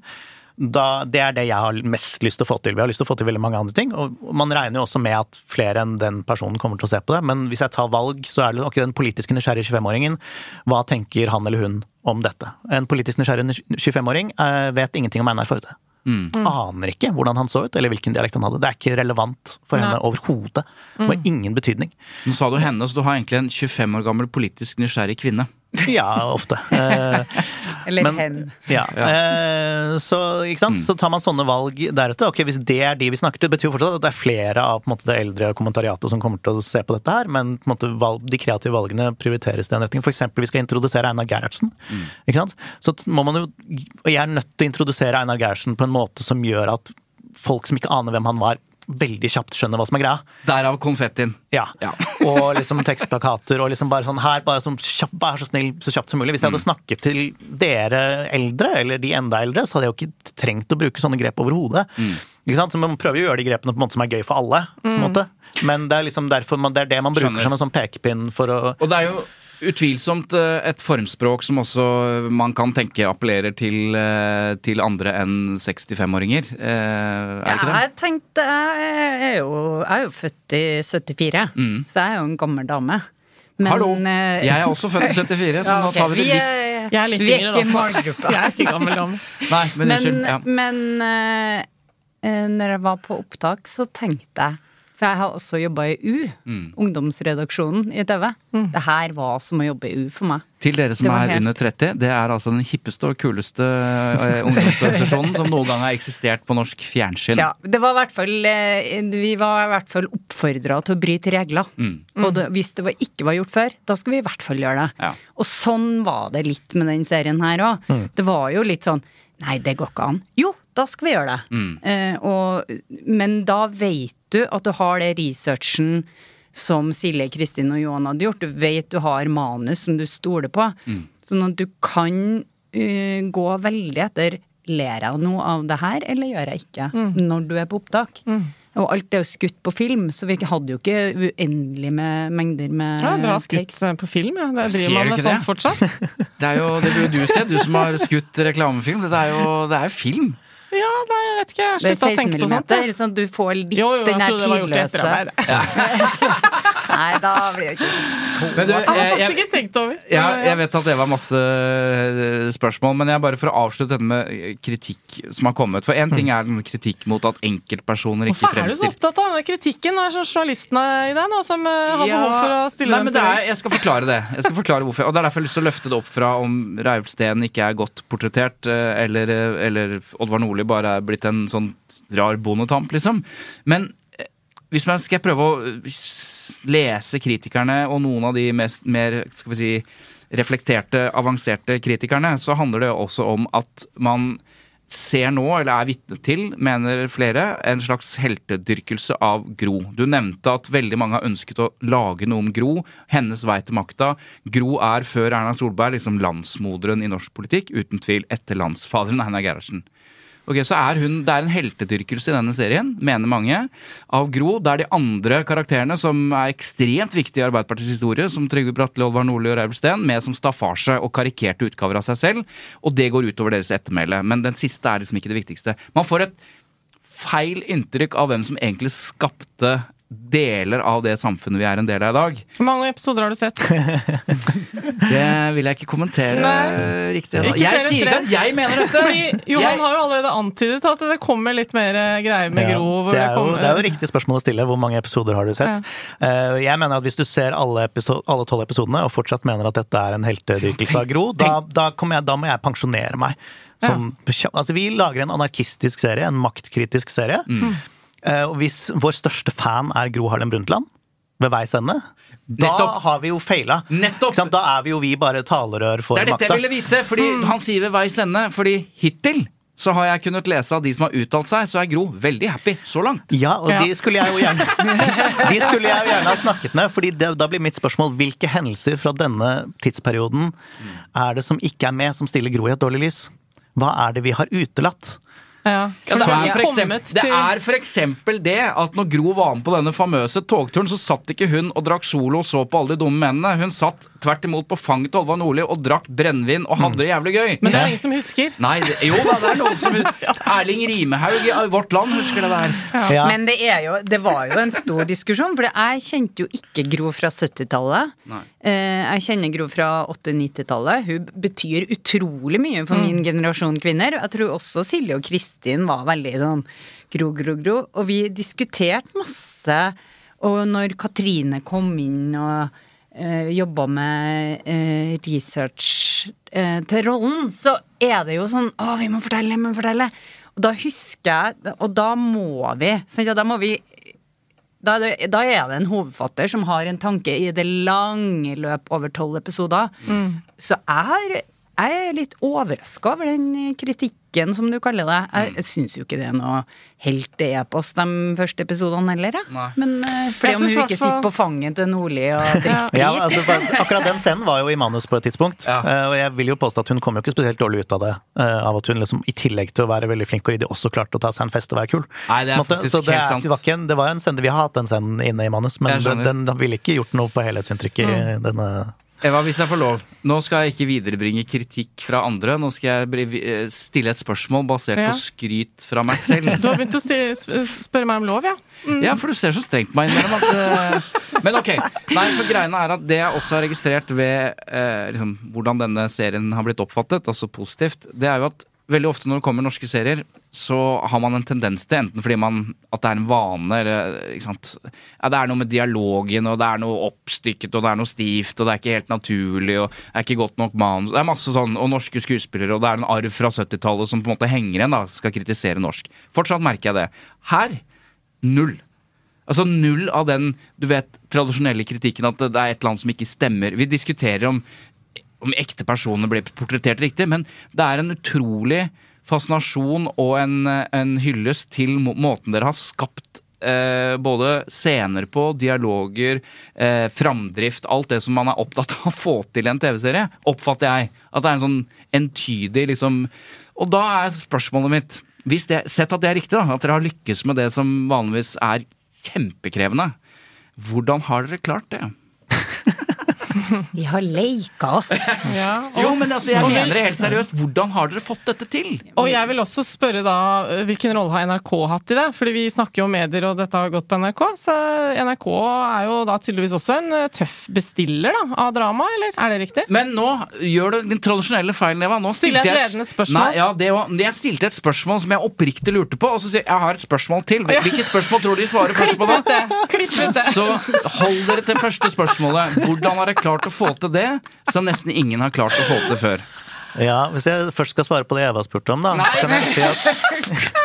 da, det er det jeg har mest lyst til å få til. Vi har lyst til å få til veldig mange andre ting. Og man regner jo også med at flere enn den personen kommer til å se på det. Men hvis jeg tar valg, så er det ok, den politiske nysgjerrige 25-åringen. Hva tenker han eller hun om dette? En politisk nysgjerrig 25-åring eh, vet ingenting om Einar Førde. Aner ikke hvordan han så ut, eller hvilken dialekt han hadde. Det er ikke relevant for henne overhodet. Det har ingen betydning. Nå sa du henne, så du har egentlig en 25 år gammel politisk nysgjerrig kvinne. Ja, ofte. Eh, Eller Men- hen. Ja. Eh, så, ikke sant? så tar man sånne valg deretter. Ok, Hvis det er de vi snakker til, betyr jo fortsatt at det er flere av på en måte, det eldre kommentariatet som kommer til å se på dette her, men på en måte, valg, de kreative valgene prioriteres i den retningen. Eksempel, vi skal introdusere Einar Gerhardsen. Ikke sant? Så må man jo Og jeg er nødt til å introdusere Einar Gerhardsen på en måte som gjør at folk som ikke aner hvem han var, veldig kjapt skjønner hva som er greia. Derav konfettien. Ja. Ja. og liksom tekstplakater og liksom bare sånn her, bare sånn kjapp, vær så snill, så kjapt som mulig. Hvis jeg hadde snakket til dere eldre, eller de enda eldre, så hadde jeg jo ikke trengt å bruke sånne grep overhodet. Ikke sant? Så man prøver jo å gjøre de grepene på en måte som er gøy for alle. På en måte. Men det er liksom derfor man, det er det man bruker Skjønner. som en sånn pekepinn for å Og det er jo utvilsomt eh, et formspråk som også man kan tenke appellerer til, eh, til andre enn 65-åringer. Eh, Er det ikke det? Jeg tenkte Jeg er jo, jeg er jo født i 74, så jeg er jo en gammel dame. Men, Hallo! Jeg er også født i 74, så ja, nå tar vi det litt Jeg er litt yngre, da. målgruppa. Jeg er ikke gammel dame. Nei, men Men. Ja. men når jeg var på opptak, så tenkte jeg For jeg har også jobba i U, Mm. ungdomsredaksjonen i TV. Det her var som å jobbe i U for meg. Til dere som er helt- under 30, det er altså den hippeste og kuleste eh, ungdomsorganisasjonen som noen gang har eksistert på norsk fjernsyn. Ja, det var i hvert fall eh, Vi var i hvert fall oppfordra til å bryte regler. Mm. Og det, hvis det var, ikke var gjort før, da skulle vi i hvert fall gjøre det. Ja. Og sånn var det litt med den serien her òg. Det var jo litt sånn Nei, det går ikke an. Jo, da skal vi gjøre det. Mm. Eh, og, men da vet du at du har det researchen som Silje, Kristin og Johan hadde gjort. Du vet du har manus som du stoler på. Mm. Sånn at du kan uh, gå veldig etter Ler jeg noe av det her, eller gjør jeg ikke? Når du er på opptak. Og alt er jo skutt på film, så vi hadde jo ikke uendelig med mengder med Ja, dere har skutt eh, på film, ja. Det driver man med sånt det? fortsatt. Det er jo, det du se, du som har skutt reklamefilm. Det er jo, det er jo film. Ja, nei, jeg vet ikke. Jeg har slutta å 16 tenke på sånt. millimeter, sånn du får litt Jo, jo, den jeg her Nei, da blir det ikke så Men du, Jeg jeg, jeg- jeg, ikke tenkt over. Ja, Men, jeg vet at det var masse eh, spørsmål, men jeg bare for å avslutte dette med kritikk som har kommet. For én ting er den kritikk mot at enkeltpersoner ikke Hvorfor er du så opptatt av denne kritikken? Det er sånn journalistene i deg nå som eh, har behov for å stille Nei, dem men er. Jeg skal forklare det. Jeg skal forklare hvorfor. Og Det er derfor jeg har lyst til å løfte det opp fra om Reiulf Steen ikke er godt portrettert, eh, eller, eh, eller Oddvar Nordli bare er blitt en sånn rar bondetamp, liksom. Men eh, hvis man skal prøve å eh, lese kritikerne og noen av de mest, mer skal vi si, reflekterte, avanserte kritikerne, så handler det også om at man ser nå, eller er vitne til, mener flere, en slags heltedyrkelse av Gro. Du nevnte at veldig mange har ønsket å lage noe om Gro. Hennes vei til makta. Gro er før Erna Solberg liksom landsmoderen i norsk politikk, uten tvil etter landsfaderen Einar Gerhardsen. Ok, så er hun, Det er en heltedyrkelse i denne serien, mener mange, av Gro. Det er de andre karakterene, som er ekstremt viktige i Arbeiderpartiets historie, som Trygve Bratteli, Olvar Nordli og Reiulf Steen, med som staffasje og karikerte utgaver av seg selv. Og det går utover deres ettermæle. Men den siste er liksom ikke det viktigste. Man får et feil inntrykk av hvem som egentlig skapte deler av det samfunnet vi er en del av i dag. Hvor mange episoder har du sett? Det vil jeg ikke kommentere Nei. riktig. Ikke Jeg sier ikke at jeg mener dette! Fordi Johan Jeg- har jo allerede antydet at det kommer litt mer eh, greier med Ja, Gro. Det, det, er jo, kommer, det er jo riktig spørsmål å stille. Hvor mange episoder har du sett? Ja. jeg mener at Hvis du ser alle episo- tolv episodene og fortsatt mener at dette er en heltedyrkelse av Gro, da, da, jeg, da må jeg pensjonere meg. Som, altså, vi lager en anarkistisk serie, en maktkritisk serie. Mm. Eh, og hvis vår største fan er Gro Harlem Brundtland, ved veis ende, da Nettopp. har vi jo feila. Da er vi jo vi bare talerør for Det er dette jeg ville vite, fordi han sier ved veis ende. Fordi hittil så har jeg kunnet lese av de som har uttalt seg, så er Gro veldig happy så langt. Ja, og Ja. de skulle jeg jo gjerne De skulle jeg jo gjerne ha snakket med, fordi det, da blir mitt spørsmål hvilke hendelser fra denne tidsperioden er det som ikke er med, som stiller Gro i et dårlig lys? Hva er det vi har utelatt? Ja. Ja, det, er eksempel, det er for eksempel det at når Gro var med på denne famøse togturen, så satt ikke hun og drakk solo og så på alle de dumme mennene. Hun satt tvert imot på fanget til Olva Nordli og drakk brennevin og hadde det jævlig gøy. Men det er ingen som husker. Nei, det, jo da, det er noen som Erling Rimehaug i Vårt Land husker det der. Ja. Men det, er jo, det var jo en stor diskusjon, for jeg kjente jo ikke Gro fra 70-tallet. Eh, Jeg kjenner Gro fra 80-90-tallet. Hun betyr utrolig mye for min generasjon kvinner. Jeg tror også Silje og Kristin var veldig sånn Gro, Gro, Gro. Og vi diskuterte masse. Og når Katrine kom inn og eh, jobba med eh, research eh, til rollen, så er det jo sånn Å, vi må fortelle, vi må fortelle. Og da husker jeg Og da må vi. Sant? Ja, da må vi da er, det, da er det en hovedfatter som har en tanke i det lange løp over tolv episoder. Så jeg, har, jeg er litt overraska over den kritikken, som du kaller det. Jeg, jeg syns jo ikke det er noe helt epos de første episodene heller, jeg. Nei. Men uh, fordi Jeg om hun ikke hvert sitter på fanget til Nordli og drikker sprit. Ja, altså, for akkurat den scenen var jo i manus på et tidspunkt. Ja. uh, Og jeg vil jo påstå at hun kom jo ikke spesielt dårlig ut av det. Uh, Av at hun liksom, i tillegg til å være veldig flink og ryddig, også klarte å ta seg en fest og være kul. Nei, det er måte. faktisk det, helt sant. det, var ikke en, det var en scene, Vi har hatt den scenen inne i manus, men den, den ville ikke gjort noe på helhetsinntrykket i denne Eva, hvis jeg får lov. Nå skal jeg ikke viderebringe kritikk fra andre. Nå skal jeg eh, stille et spørsmål basert Ja. på skryt fra meg selv. Du har begynt å si, spørre meg om lov, ja? Ja, for du ser så strengt på meg innimellom eh, Men ok. Nei, for greiene er at det jeg også har registrert ved eh, liksom, hvordan denne serien har blitt oppfattet, altså positivt, det er jo at veldig ofte når det kommer norske serier, så har man en tendens til, enten fordi man, at det er en vane, eller ikke sant ja, Det er noe med dialogen, og det er noe oppstykket, og det er noe stivt, og det er ikke helt naturlig, og det er ikke godt nok manus Det er masse sånn, og norske skuespillere, og det er en arv fra 70-tallet som på en måte henger igjen, da, skal kritisere norsk. Fortsatt merker jeg det. Her null. Altså null av den du vet, tradisjonelle kritikken at det er et annet som ikke stemmer. Vi diskuterer om, om ekte personer blir portrettert riktig, men det er en utrolig fascinasjon og en, en hyllest til måten dere har skapt eh, både scener på, dialoger, eh, framdrift, alt det som man er opptatt av å få til i en TV-serie, oppfatter jeg. At det er en sånn entydig liksom Og da er spørsmålet mitt hvis det, Sett at det er riktig, da, at dere har lykkes med det som vanligvis er kjempekrevende. Hvordan har dere klart det? Vi har leika oss. ja. Jo, men altså, jeg mener det helt seriøst. Hvordan har dere fått dette til? Og jeg vil også spørre da, hvilken rolle har NRK hatt i det? Fordi vi snakker jo om medier, og dette har gått på NRK. Så NRK er jo da tydeligvis også en eh, tøff bestiller da, av drama, eller? Er det riktig? Men nå gjør du den tradisjonelle feilen, Eva. Nå stilte jeg et ledende spørsmål? Nei, ja, det var, Jeg stilte et spørsmål som jeg oppriktig lurte på, og så sier jeg jeg har et spørsmål til. Hvilket spørsmål tror du de svarer først på da? Klipp ut det! Så hold dere til første spørsmålet. Hvordan har dere klart å få til det som nesten ingen har klart å få til før? Ja, hvis jeg først skal svare på det Eva spurte om, da, Nei. så kan jeg si at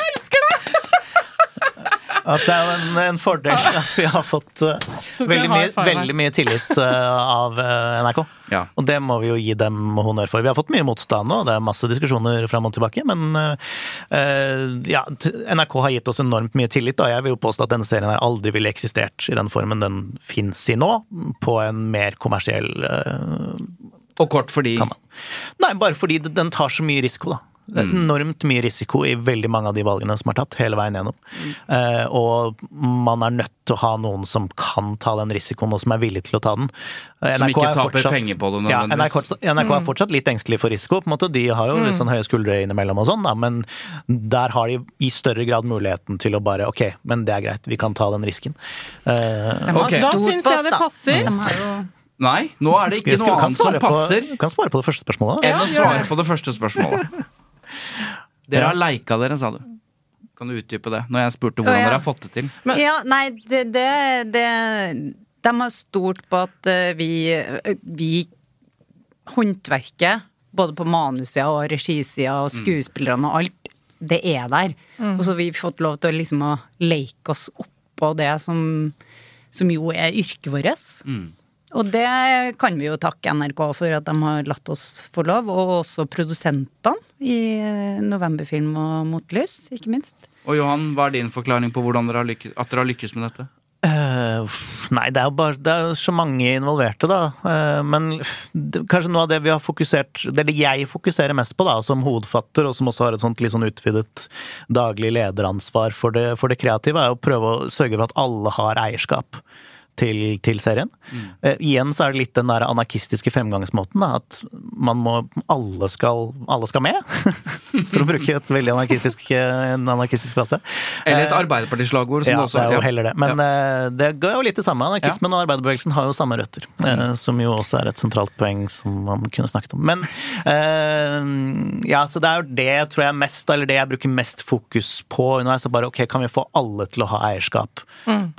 At det er jo en, en fordel at vi har fått eh, veldig, mye, veldig mye tillit eh, av eh, NRK. Ja. Og det må vi jo gi dem honnør for. Vi har fått mye motstand nå, det er masse diskusjoner fram og tilbake, men eh, ja, NRK har gitt oss enormt mye tillit. Da. Jeg vil jo påstå at denne serien her aldri ville eksistert i den formen den fins i nå, på en mer kommersiell uh, Og kort fordi kanal. Nei, bare fordi den tar så mye risiko, da. Det er enormt mye risiko i veldig mange av de valgene som er tatt, hele veien gjennom. Eh, og man er nødt til å ha noen som kan ta den risikoen, og som er villig til å ta den. NRK Som ikke taper fortsatt, penger på det Ja, nødvendigvis. NRK, NRK er fortsatt litt engstelig for risiko. på en måte. De har jo litt sånn høye skuldre innimellom og sånn, da, men der har de i større grad muligheten til å bare ok, men det er greit, vi kan ta den risken. Eh, okay. Da syns jeg det passer. Mm. har Nei, nå er det ikke noe annet som passer. på- Kan svare på det første spørsmålet. Ja, enn å svare på det første spørsmålet. Dere har leika dere, sa du. Kan du utdype det? Når jeg spurte hvordan ja. dere har fått det til. Men- Ja, nei, det, det, det De har stolt på at eh, vi, eh, vi Håndverket, både på manussida og regisida og skuespillerne og alt, det er der. Og så har vi fått lov til å liksom å leke oss oppå det som, som jo er yrket vårt. Og det kan vi jo takke NRK for at de har latt oss få lov, og også produsentene i Novemberfilm og Motlys, ikke minst. Og Johan, hva er din forklaring på hvordan dere har lykkes, at dere har lykkes med dette? Uh, nei, det er jo bare Det er så mange involverte, da. Uh, men det, kanskje noe av det vi har fokusert Det det jeg fokuserer mest på, da, som hovedfatter, og som også har et sånt litt sånn utvidet daglig lederansvar for det, for det kreative, er å prøve å sørge for at alle har eierskap. Til, til serien. Eh, igjen så er det litt den der anarkistiske fremgangsmåten. Da, at man må Alle skal, alle skal med! for å bruke et veldig anarkistisk, en anarkistisk frase. Eller et Eh, Arbeiderparti-slagord? som ja, det også det er jo ja. heller det. Men Ja. eh, det går jo litt det samme. Anarkismen og arbeiderbevegelsen har jo samme røtter. eh, som jo også er et sentralt poeng som man kunne snakket om. Men eh, ja, så det er jo det tror jeg mest, eller det jeg bruker mest fokus på underveis. er Bare ok, kan vi få alle til å ha eierskap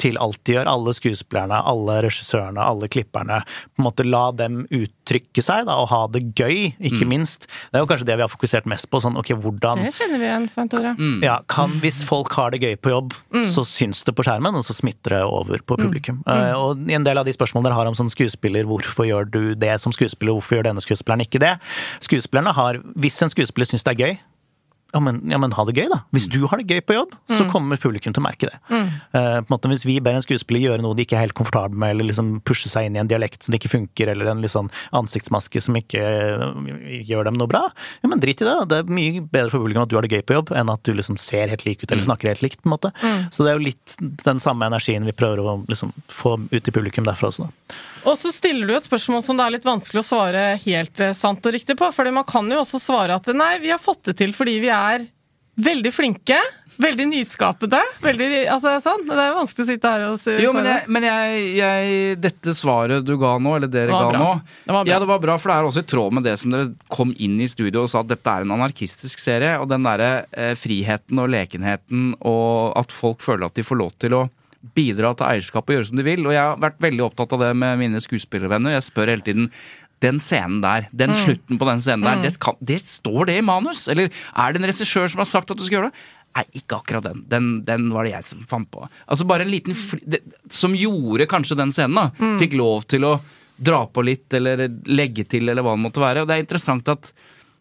til alt de gjør? Alle skuespillerne skuespillerne, alle regissørene, alle klipperne. på en måte La dem uttrykke seg da, og ha det gøy, ikke minst. Det er jo kanskje det vi har fokusert mest på. sånn, ok, hvordan... Det kjenner vi igjen, Svein Tore. Ja, kan, Hvis folk har det gøy på jobb, så syns det på skjermen, og så smitter det over på publikum. Uh, og i en del av de spørsmålene dere har om sånn skuespiller, hvorfor gjør du det som skuespiller, hvorfor gjør denne skuespilleren ikke det? Skuespillerne har, Hvis en skuespiller syns det er gøy, ja men, ja, men ha det gøy, da. Hvis du har det gøy på jobb, så kommer publikum til å merke det. Eh, på en måte Hvis vi ber en skuespiller gjøre noe de ikke er helt komfortable med, eller liksom pushe seg inn i en dialekt som ikke funker, eller en sånn ansiktsmaske som ikke eh, gjør dem noe bra, ja men drit i det. da. Det er mye bedre for publikum at du har det gøy på jobb, enn at du liksom ser helt lik ut, eller snakker helt likt, på en måte. Så det er jo litt den samme energien vi prøver å liksom få ut i publikum derfra også, da. Og så stiller du et spørsmål som det er litt vanskelig å svare helt eh, sant og riktig på. For man kan jo også svare at nei, vi har fått det til fordi vi er veldig flinke. Veldig nyskapende. Veldig, altså sånn. Det er jo vanskelig å sitte her og si Jo, men, svare. jeg, men jeg, jeg, dette svaret du ga nå, eller dere ga bra. nå Det. Ja, det var bra, for det er også i tråd med det som dere kom inn i studio og sa at dette er en anarkistisk serie. Og den derre eh, friheten og lekenheten og at folk føler at de får lov til å bidra til eierskap og gjøre som de vil. Og jeg har vært veldig opptatt av det med mine skuespillervenner. Jeg spør hele tiden den scenen der, den Mm. slutten på den scenen der, det, kan, det står det i manus? Eller er det en regissør som har sagt at du skal gjøre det? Nei, ikke akkurat den. Den, den var det jeg som fant på. Altså bare en liten fli, det, Som gjorde kanskje den scenen, da. Mm. Fikk lov til å dra på litt, eller legge til, eller hva det måtte være. Og det er interessant at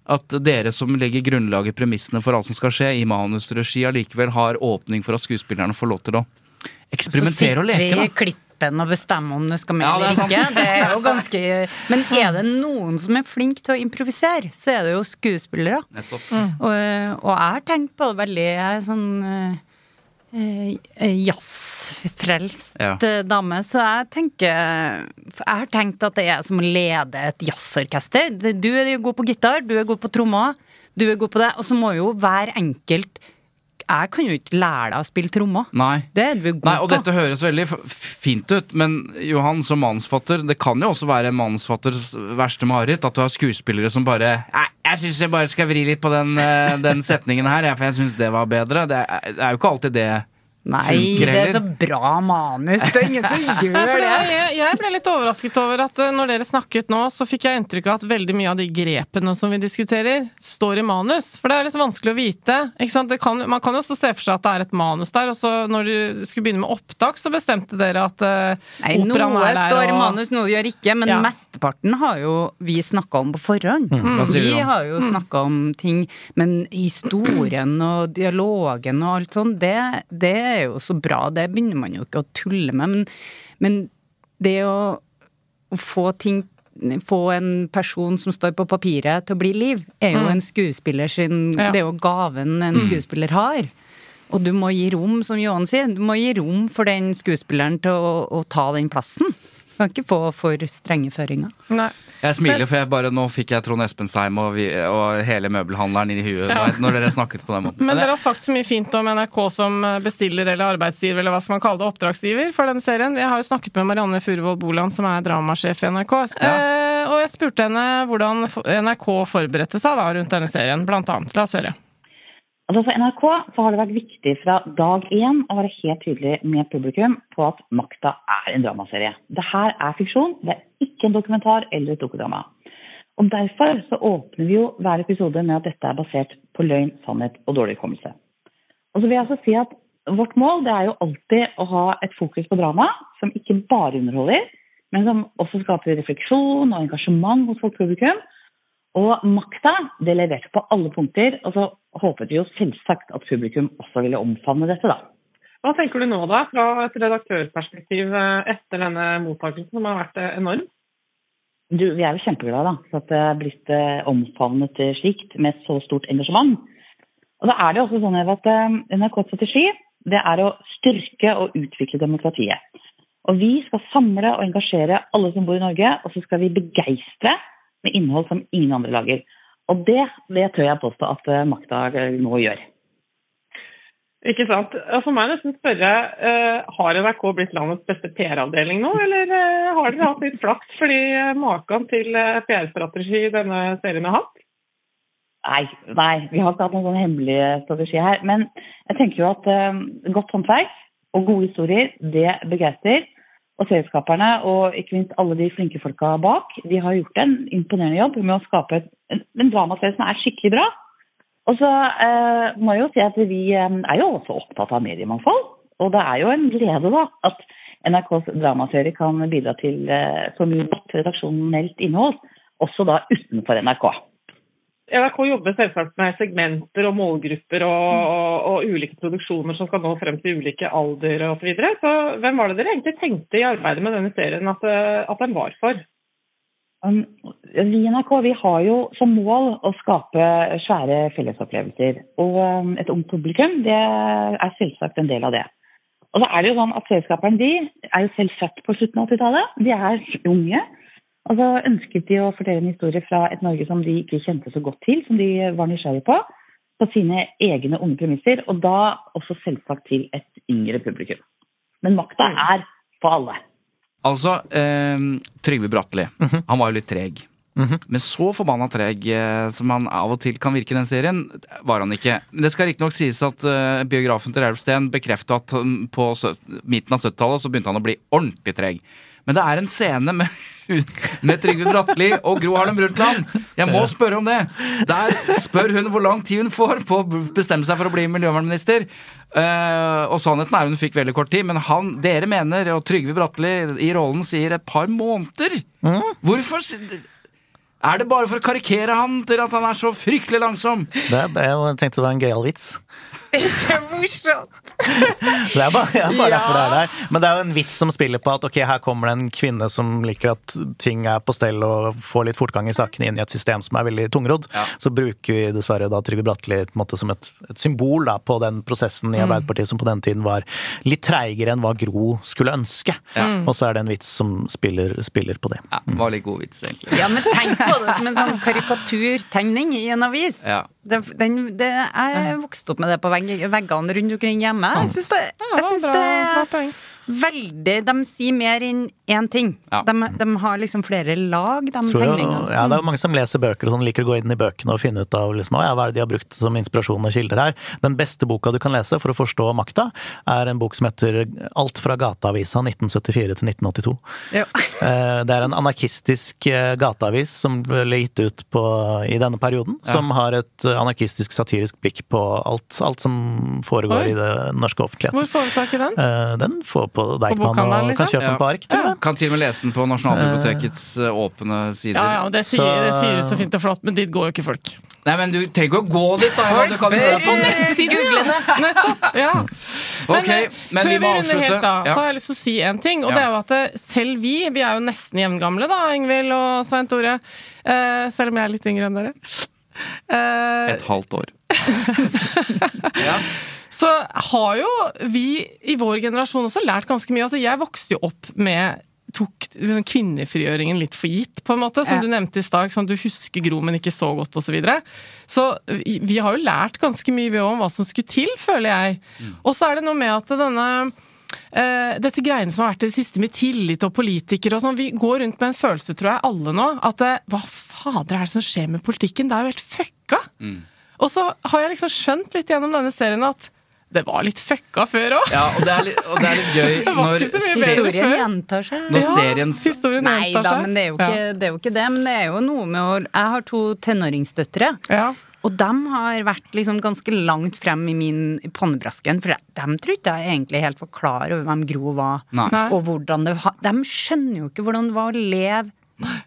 at dere som legger grunnlaget, premissene for alt som skal skje, i manusregi allikevel har åpning for at skuespillerne får lov til å eksperimentere og leke. Da. Klippen og bestemme om det skal med Ja, er eller ikke. Det er jo ganske Men er det noen som er flink til å improvisere, så er det jo skuespillere. Nettopp. Og, og jeg har tenkt på det veldig Jeg er sånn eh, eh, jazzfrelst Ja. eh, dame, så jeg tenker Jeg har tenkt at det er som å lede et jazzorkester. Du er jo god på gitar, du er god på trommer, du er god på det, og så må jo hver enkelt Jeg kan jo ikke lære deg å spille trommer. Nei. Det er du god Nei, og på. dette høres veldig fint ut, men Johan, som mannsfatter, det kan jo også være en manusforfatters verste mareritt at du har skuespillere som bare Nei, jeg syns jeg bare skal vri litt på den, eh, den setningen her, for jeg syns det var bedre. Det er, det er jo ikke alltid det Nei, det er så bra manus. Det er ingen som gjør det, jeg, jeg ble litt overrasket over at eh, når dere snakket nå, så fikk jeg inntrykk av at veldig mye av de grepene som vi diskuterer, står i manus. For det er litt vanskelig å vite. Ikke sant? Det kan, man kan jo også se for seg at det er et manus der, og så når du skulle begynne med opptak, så bestemte dere at uh, Nei, operaen noe er der. står i og- manus, noe gjør ikke, men Ja. mesteparten har jo vi snakka om på forhånd. Mm. Vi har jo snakka om ting, men historien og dialogen og alt sånt, det, det er jo så bra. Det begynner man jo ikke å tulle med. Men, men det å, få ting få en person som står på papiret til å bli liv, er jo en skuespiller sin Ja. Det er jo gaven en skuespiller har. Og du må gi rom, som Johan sier, du må gi rom for den skuespilleren til å, å ta den plassen. Du kan ikke få for strenge føringer. Nei. Jeg smiler, for jeg bare, nå fikk jeg Trond Espensheim og, vi, og hele møbelhandleren inn i huet når- når dere snakket på den måten. Men dere har sagt så mye fint om NRK som bestiller eller arbeidsgiver, eller hva skal man kalle det, oppdragsgiver for den serien. Jeg har jo snakket med Marianne Furuvold Boland, som er dramasjef i NRK. Eh, og jeg spurte henne hvordan NRK forberedte seg da rundt denne serien, blant annet. La oss høre. Altså For NRK så har det vært viktig fra dag én å være helt tydelig med publikum på at Makta er en dramaserie. Det her er fiksjon, det er ikke en dokumentar eller et dokudrama. Og Derfor så åpner vi jo hver episode med at dette er basert på løgn, sannhet og dårlig hukommelse. Og så vil jeg altså si at Vårt mål det er jo alltid å ha et fokus på drama som ikke bare underholder, men som også skaper refleksjon og engasjement hos folk publikum. Og makta det leverte på alle punkter, og så håpet vi jo selvsagt at publikum også ville omfavne dette, da. Hva tenker du nå da, fra et redaktørperspektiv eh, etter denne mottakelsen som har vært eh, enorm? Du, vi er jo kjempeglade da, for at det er blitt eh, omfavnet slikt med så stort engasjement. Og da er det også sånn at NRKs strategi det er å styrke og utvikle demokratiet. Og vi skal samle og engasjere alle som bor i Norge, og så skal vi begeistre med innhold som ingen andre lager. Og det, det tør jeg påstå at eh, makta eh, nå gjør. Ikke sant? For meg nesten spørre, eh, har NRK blitt landets beste PR-avdeling nå, eller har dere hatt litt flaks fordi maken til PR-strategi denne serien har hatt? Nei, nei, vi har ikke hatt noen sånn hemmelig strategi her. Men jeg tenker jo at godt håndverk og gode historier, det begeistrer. Og serieskaperne, og ikke minst alle de flinke folka bak, de har gjort en imponerende jobb med å skape en, en dramaserie som er skikkelig bra. Og så eh, må jeg jo si at vi eh, er jo også opptatt av mediemangfold. Og det er jo en glede da, at NRKs dramaserie kan bidra til eh, så mye godt redaksjonelt innhold, også da utenfor NRK. NRK jobber selvsagt med segmenter og målgrupper og, og, og ulike produksjoner som skal nå frem til ulike alder osv. Så, videre. så hvem var det dere egentlig tenkte i arbeidet med denne serien at, eh, at den var for? Um, vi i NRK vi har jo som mål å skape svære fellesopplevelser. Og um, et ungt publikum det er selvsagt en del av det. Og så er det jo sånn at Selskaperne de er jo selv født på slutten av 80-tallet. De er unge. Og så ønsket de å fortelle en historie fra et Norge som de ikke kjente så godt til, som de var nysgjerrige på, på sine egne unge premisser, og da også selvsagt til et yngre publikum. Men makta er på alle. Altså, eh, Trygve Bratteli, han var jo litt treg. Men så forbanna treg eh, som han av og til kan virke i den serien, var han ikke. Men det skal riktignok sies at eh, biografen til Ralf Steen bekrefta at um, på midten av 70-tallet så begynte han å bli ordentlig treg. Men det er en scene med, med Trygve Bratteli og Gro Harlem Brundtland. Jeg må spørre om det. Der spør hun hvor lang tid hun får på å bestemme seg for å bli miljøvernminister. Uh, og sannheten er hun fikk veldig kort tid, men han, dere mener, og Trygve Bratteli i rollen sier et par måneder. Hvorfor Er det bare for å karikere han til at han er så fryktelig langsom? Det det, jeg tenkte det var en gøyal vits. Det er morsomt! Det er bare, ja, bare derfor det er der. Men det er jo en vits som spiller på at ok, her kommer det en kvinne som liker at ting er på stell og får litt fortgang i sakene inn i et system som er veldig tungrodd. Ja. Så bruker vi dessverre da Trygve Bratteli som et, et symbol da, på den prosessen i Arbeiderpartiet som på den tiden var litt treigere enn hva Gro skulle ønske. Og så er det en vits som spiller, spiller på det. Ja, det var litt god vits, egentlig. Ja, men tenk på det som en sånn karikaturtegning i en avis. Ja. Det, den, det, jeg vokste opp med det på vegg, veggene rundt omkring hjemme. Jeg syns det, jeg synes bra, det. Veldig De sier mer enn én ting. Ja. De, de har liksom flere lag, de Tror jeg, tegningene. ja, det er jo mange som leser bøker og sånn, liker å gå inn i bøkene og finne ut av liksom, ja, hva er det de har brukt som inspirasjon og kilder her. Den beste boka du kan lese for å forstå makta, er en bok som heter Alt fra gateavisa 1974 til 1982. Ja. Eh, Det er en anarkistisk eh, gateavis som ble gitt ut på, i denne perioden, som har et eh, anarkistisk satirisk blikk på alt, alt som foregår Oi. i det norske offentligheten. Hvor får vi tak i den? Eh, Den får på Deichman og liksom? kan kjøpe den på ark, til og. Kan til og med lese den på Nasjonalbibliotekets uh, åpne sider. Ja, ja, men det sier, det sier du så fint og flott, men dit går jo ikke folk. Nei, men du trenger ikke å gå dit, da! Folk Du kan jo bør- på Nettsiden, ja! Nettopp. Ja. Ok, eh, men før vi må runder helt, da, Ja. så har jeg lyst til å si en ting. Og Ja. det er jo at eh, selv vi, vi er jo nesten jevngamle, da, Ingvild og Svein Tore. Uh, selv om jeg er litt yngre enn dere. Uh, Et halvt år. så har jo vi i vår generasjon også lært ganske mye. Altså, jeg vokste jo opp med tok liksom, kvinnefrigjøringen litt for gitt, på en måte, som Ja. du nevnte i stad. Sånn, du husker Gro, men ikke så godt, osv. Så, videre. så vi, har jo lært ganske mye ved om hva som skulle til, føler jeg. Og så er det noe med at denne Uh, dette greiene som har vært i det siste med tillit og politikere og sånn, vi går rundt med en følelse, tror jeg, alle nå, at uh, hva fader er det som skjer med politikken? Det er jo helt fucka! Og så har jeg liksom skjønt litt gjennom denne serien at det var litt fucka før òg. Ja, og det litt, og det er litt gøy når, Historien gjentar seg. når Ja. seriens Historien Nei da, seg. men det er, jo ikke, det er jo ikke det. Men det er jo noe med å Jeg har to tenåringsdøtre. Ja. Og de har vært liksom ganske langt frem i min pannebrasken. For de tror ikke jeg egentlig helt var klar over hvem Gro var. Nei. Nei. Og hvordan det var. De skjønner jo ikke hvordan det var å leve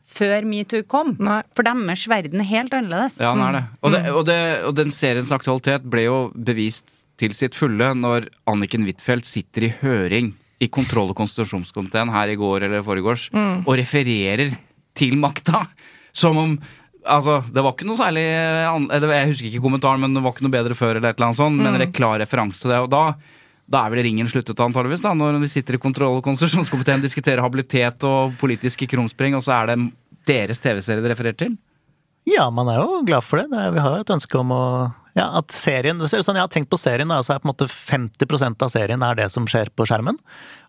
før metoo kom. Nei. For deres verden er helt annerledes. Ja, den er det. Og, det, og, det, og den seriens aktualitet ble jo bevist til sitt fulle når Anniken Huitfeldt sitter i høring i kontroll- og konstitusjonskomiteen her i går eller foregårs og refererer til makta som om Altså, det var ikke noe særlig eller Jeg husker ikke kommentaren, men det var ikke noe bedre før, eller et eller annet sånt, men det er klar referanse til det. Og da da er vel ringen sluttet, antageligvis, da, når vi sitter i kontroll- og konstitusjonskomiteen diskuterer habilitet og politiske krumspring, og så er det deres TV-serie det refererer til? Ja, man er jo glad for det. det er, vi har jo et ønske om å ja, at serien, det ser ut sånn, Jeg har tenkt på serien, så er på en måte 50% av serien er det som skjer på skjermen.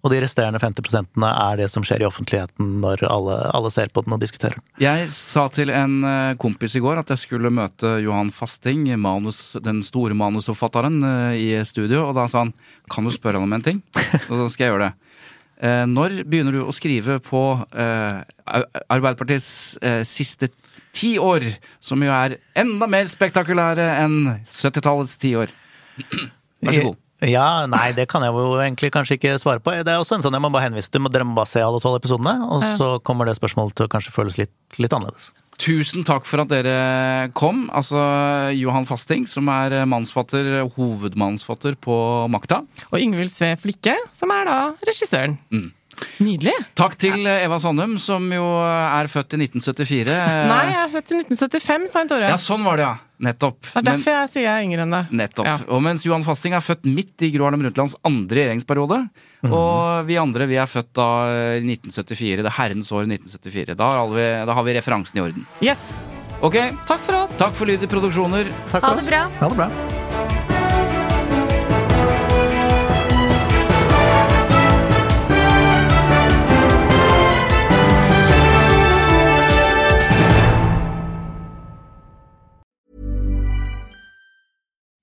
Og de resterende 50% er det som skjer i offentligheten når alle, alle ser på den og diskuterer den. Jeg sa til en eh, kompis i går at jeg skulle møte Johan Fasting, manus, den store manusforfatteren, eh, i studio. Og da sa han kan du spørre han om en ting? Og da skal jeg gjøre det. Eh, når begynner du å skrive på Arbeiderpartiets siste ti år, som jo er enda mer spektakulære enn 70-tallets tiår? Vær så god. Ja, nei, det kan jeg jo egentlig kanskje ikke svare på. Det er også en sånn, jeg må bare henvise til, Dere må bare se alle tolv episodene, og så kommer det spørsmålet til å kanskje føles litt, litt annerledes. Tusen takk for at dere kom. Altså Johan Fasting, som er mannsfatter, hovedmannsfatter på Makta. Og Yngvild Sve Flikke, som er da regissøren. Mm. Nydelig. Takk til Eva Sandum, som jo er født i 1974. Nei, jeg er født i 1975, sa Tore. Ja, sånn var det, ja. Nettopp. Det er derfor jeg sier jeg er yngre enn det. Nettopp. Ja. Og mens Johan Fasting er født midt i Gro Harlem Brundtlands andre regjeringsperiode. Og vi andre vi er født da i 1974. Det herrens år 1974. Da har, vi, da har vi referansen i orden. Yes. Ok, Takk for oss. takk for Lyd i produksjoner. Takk Ha for det oss. bra. Ha det bra.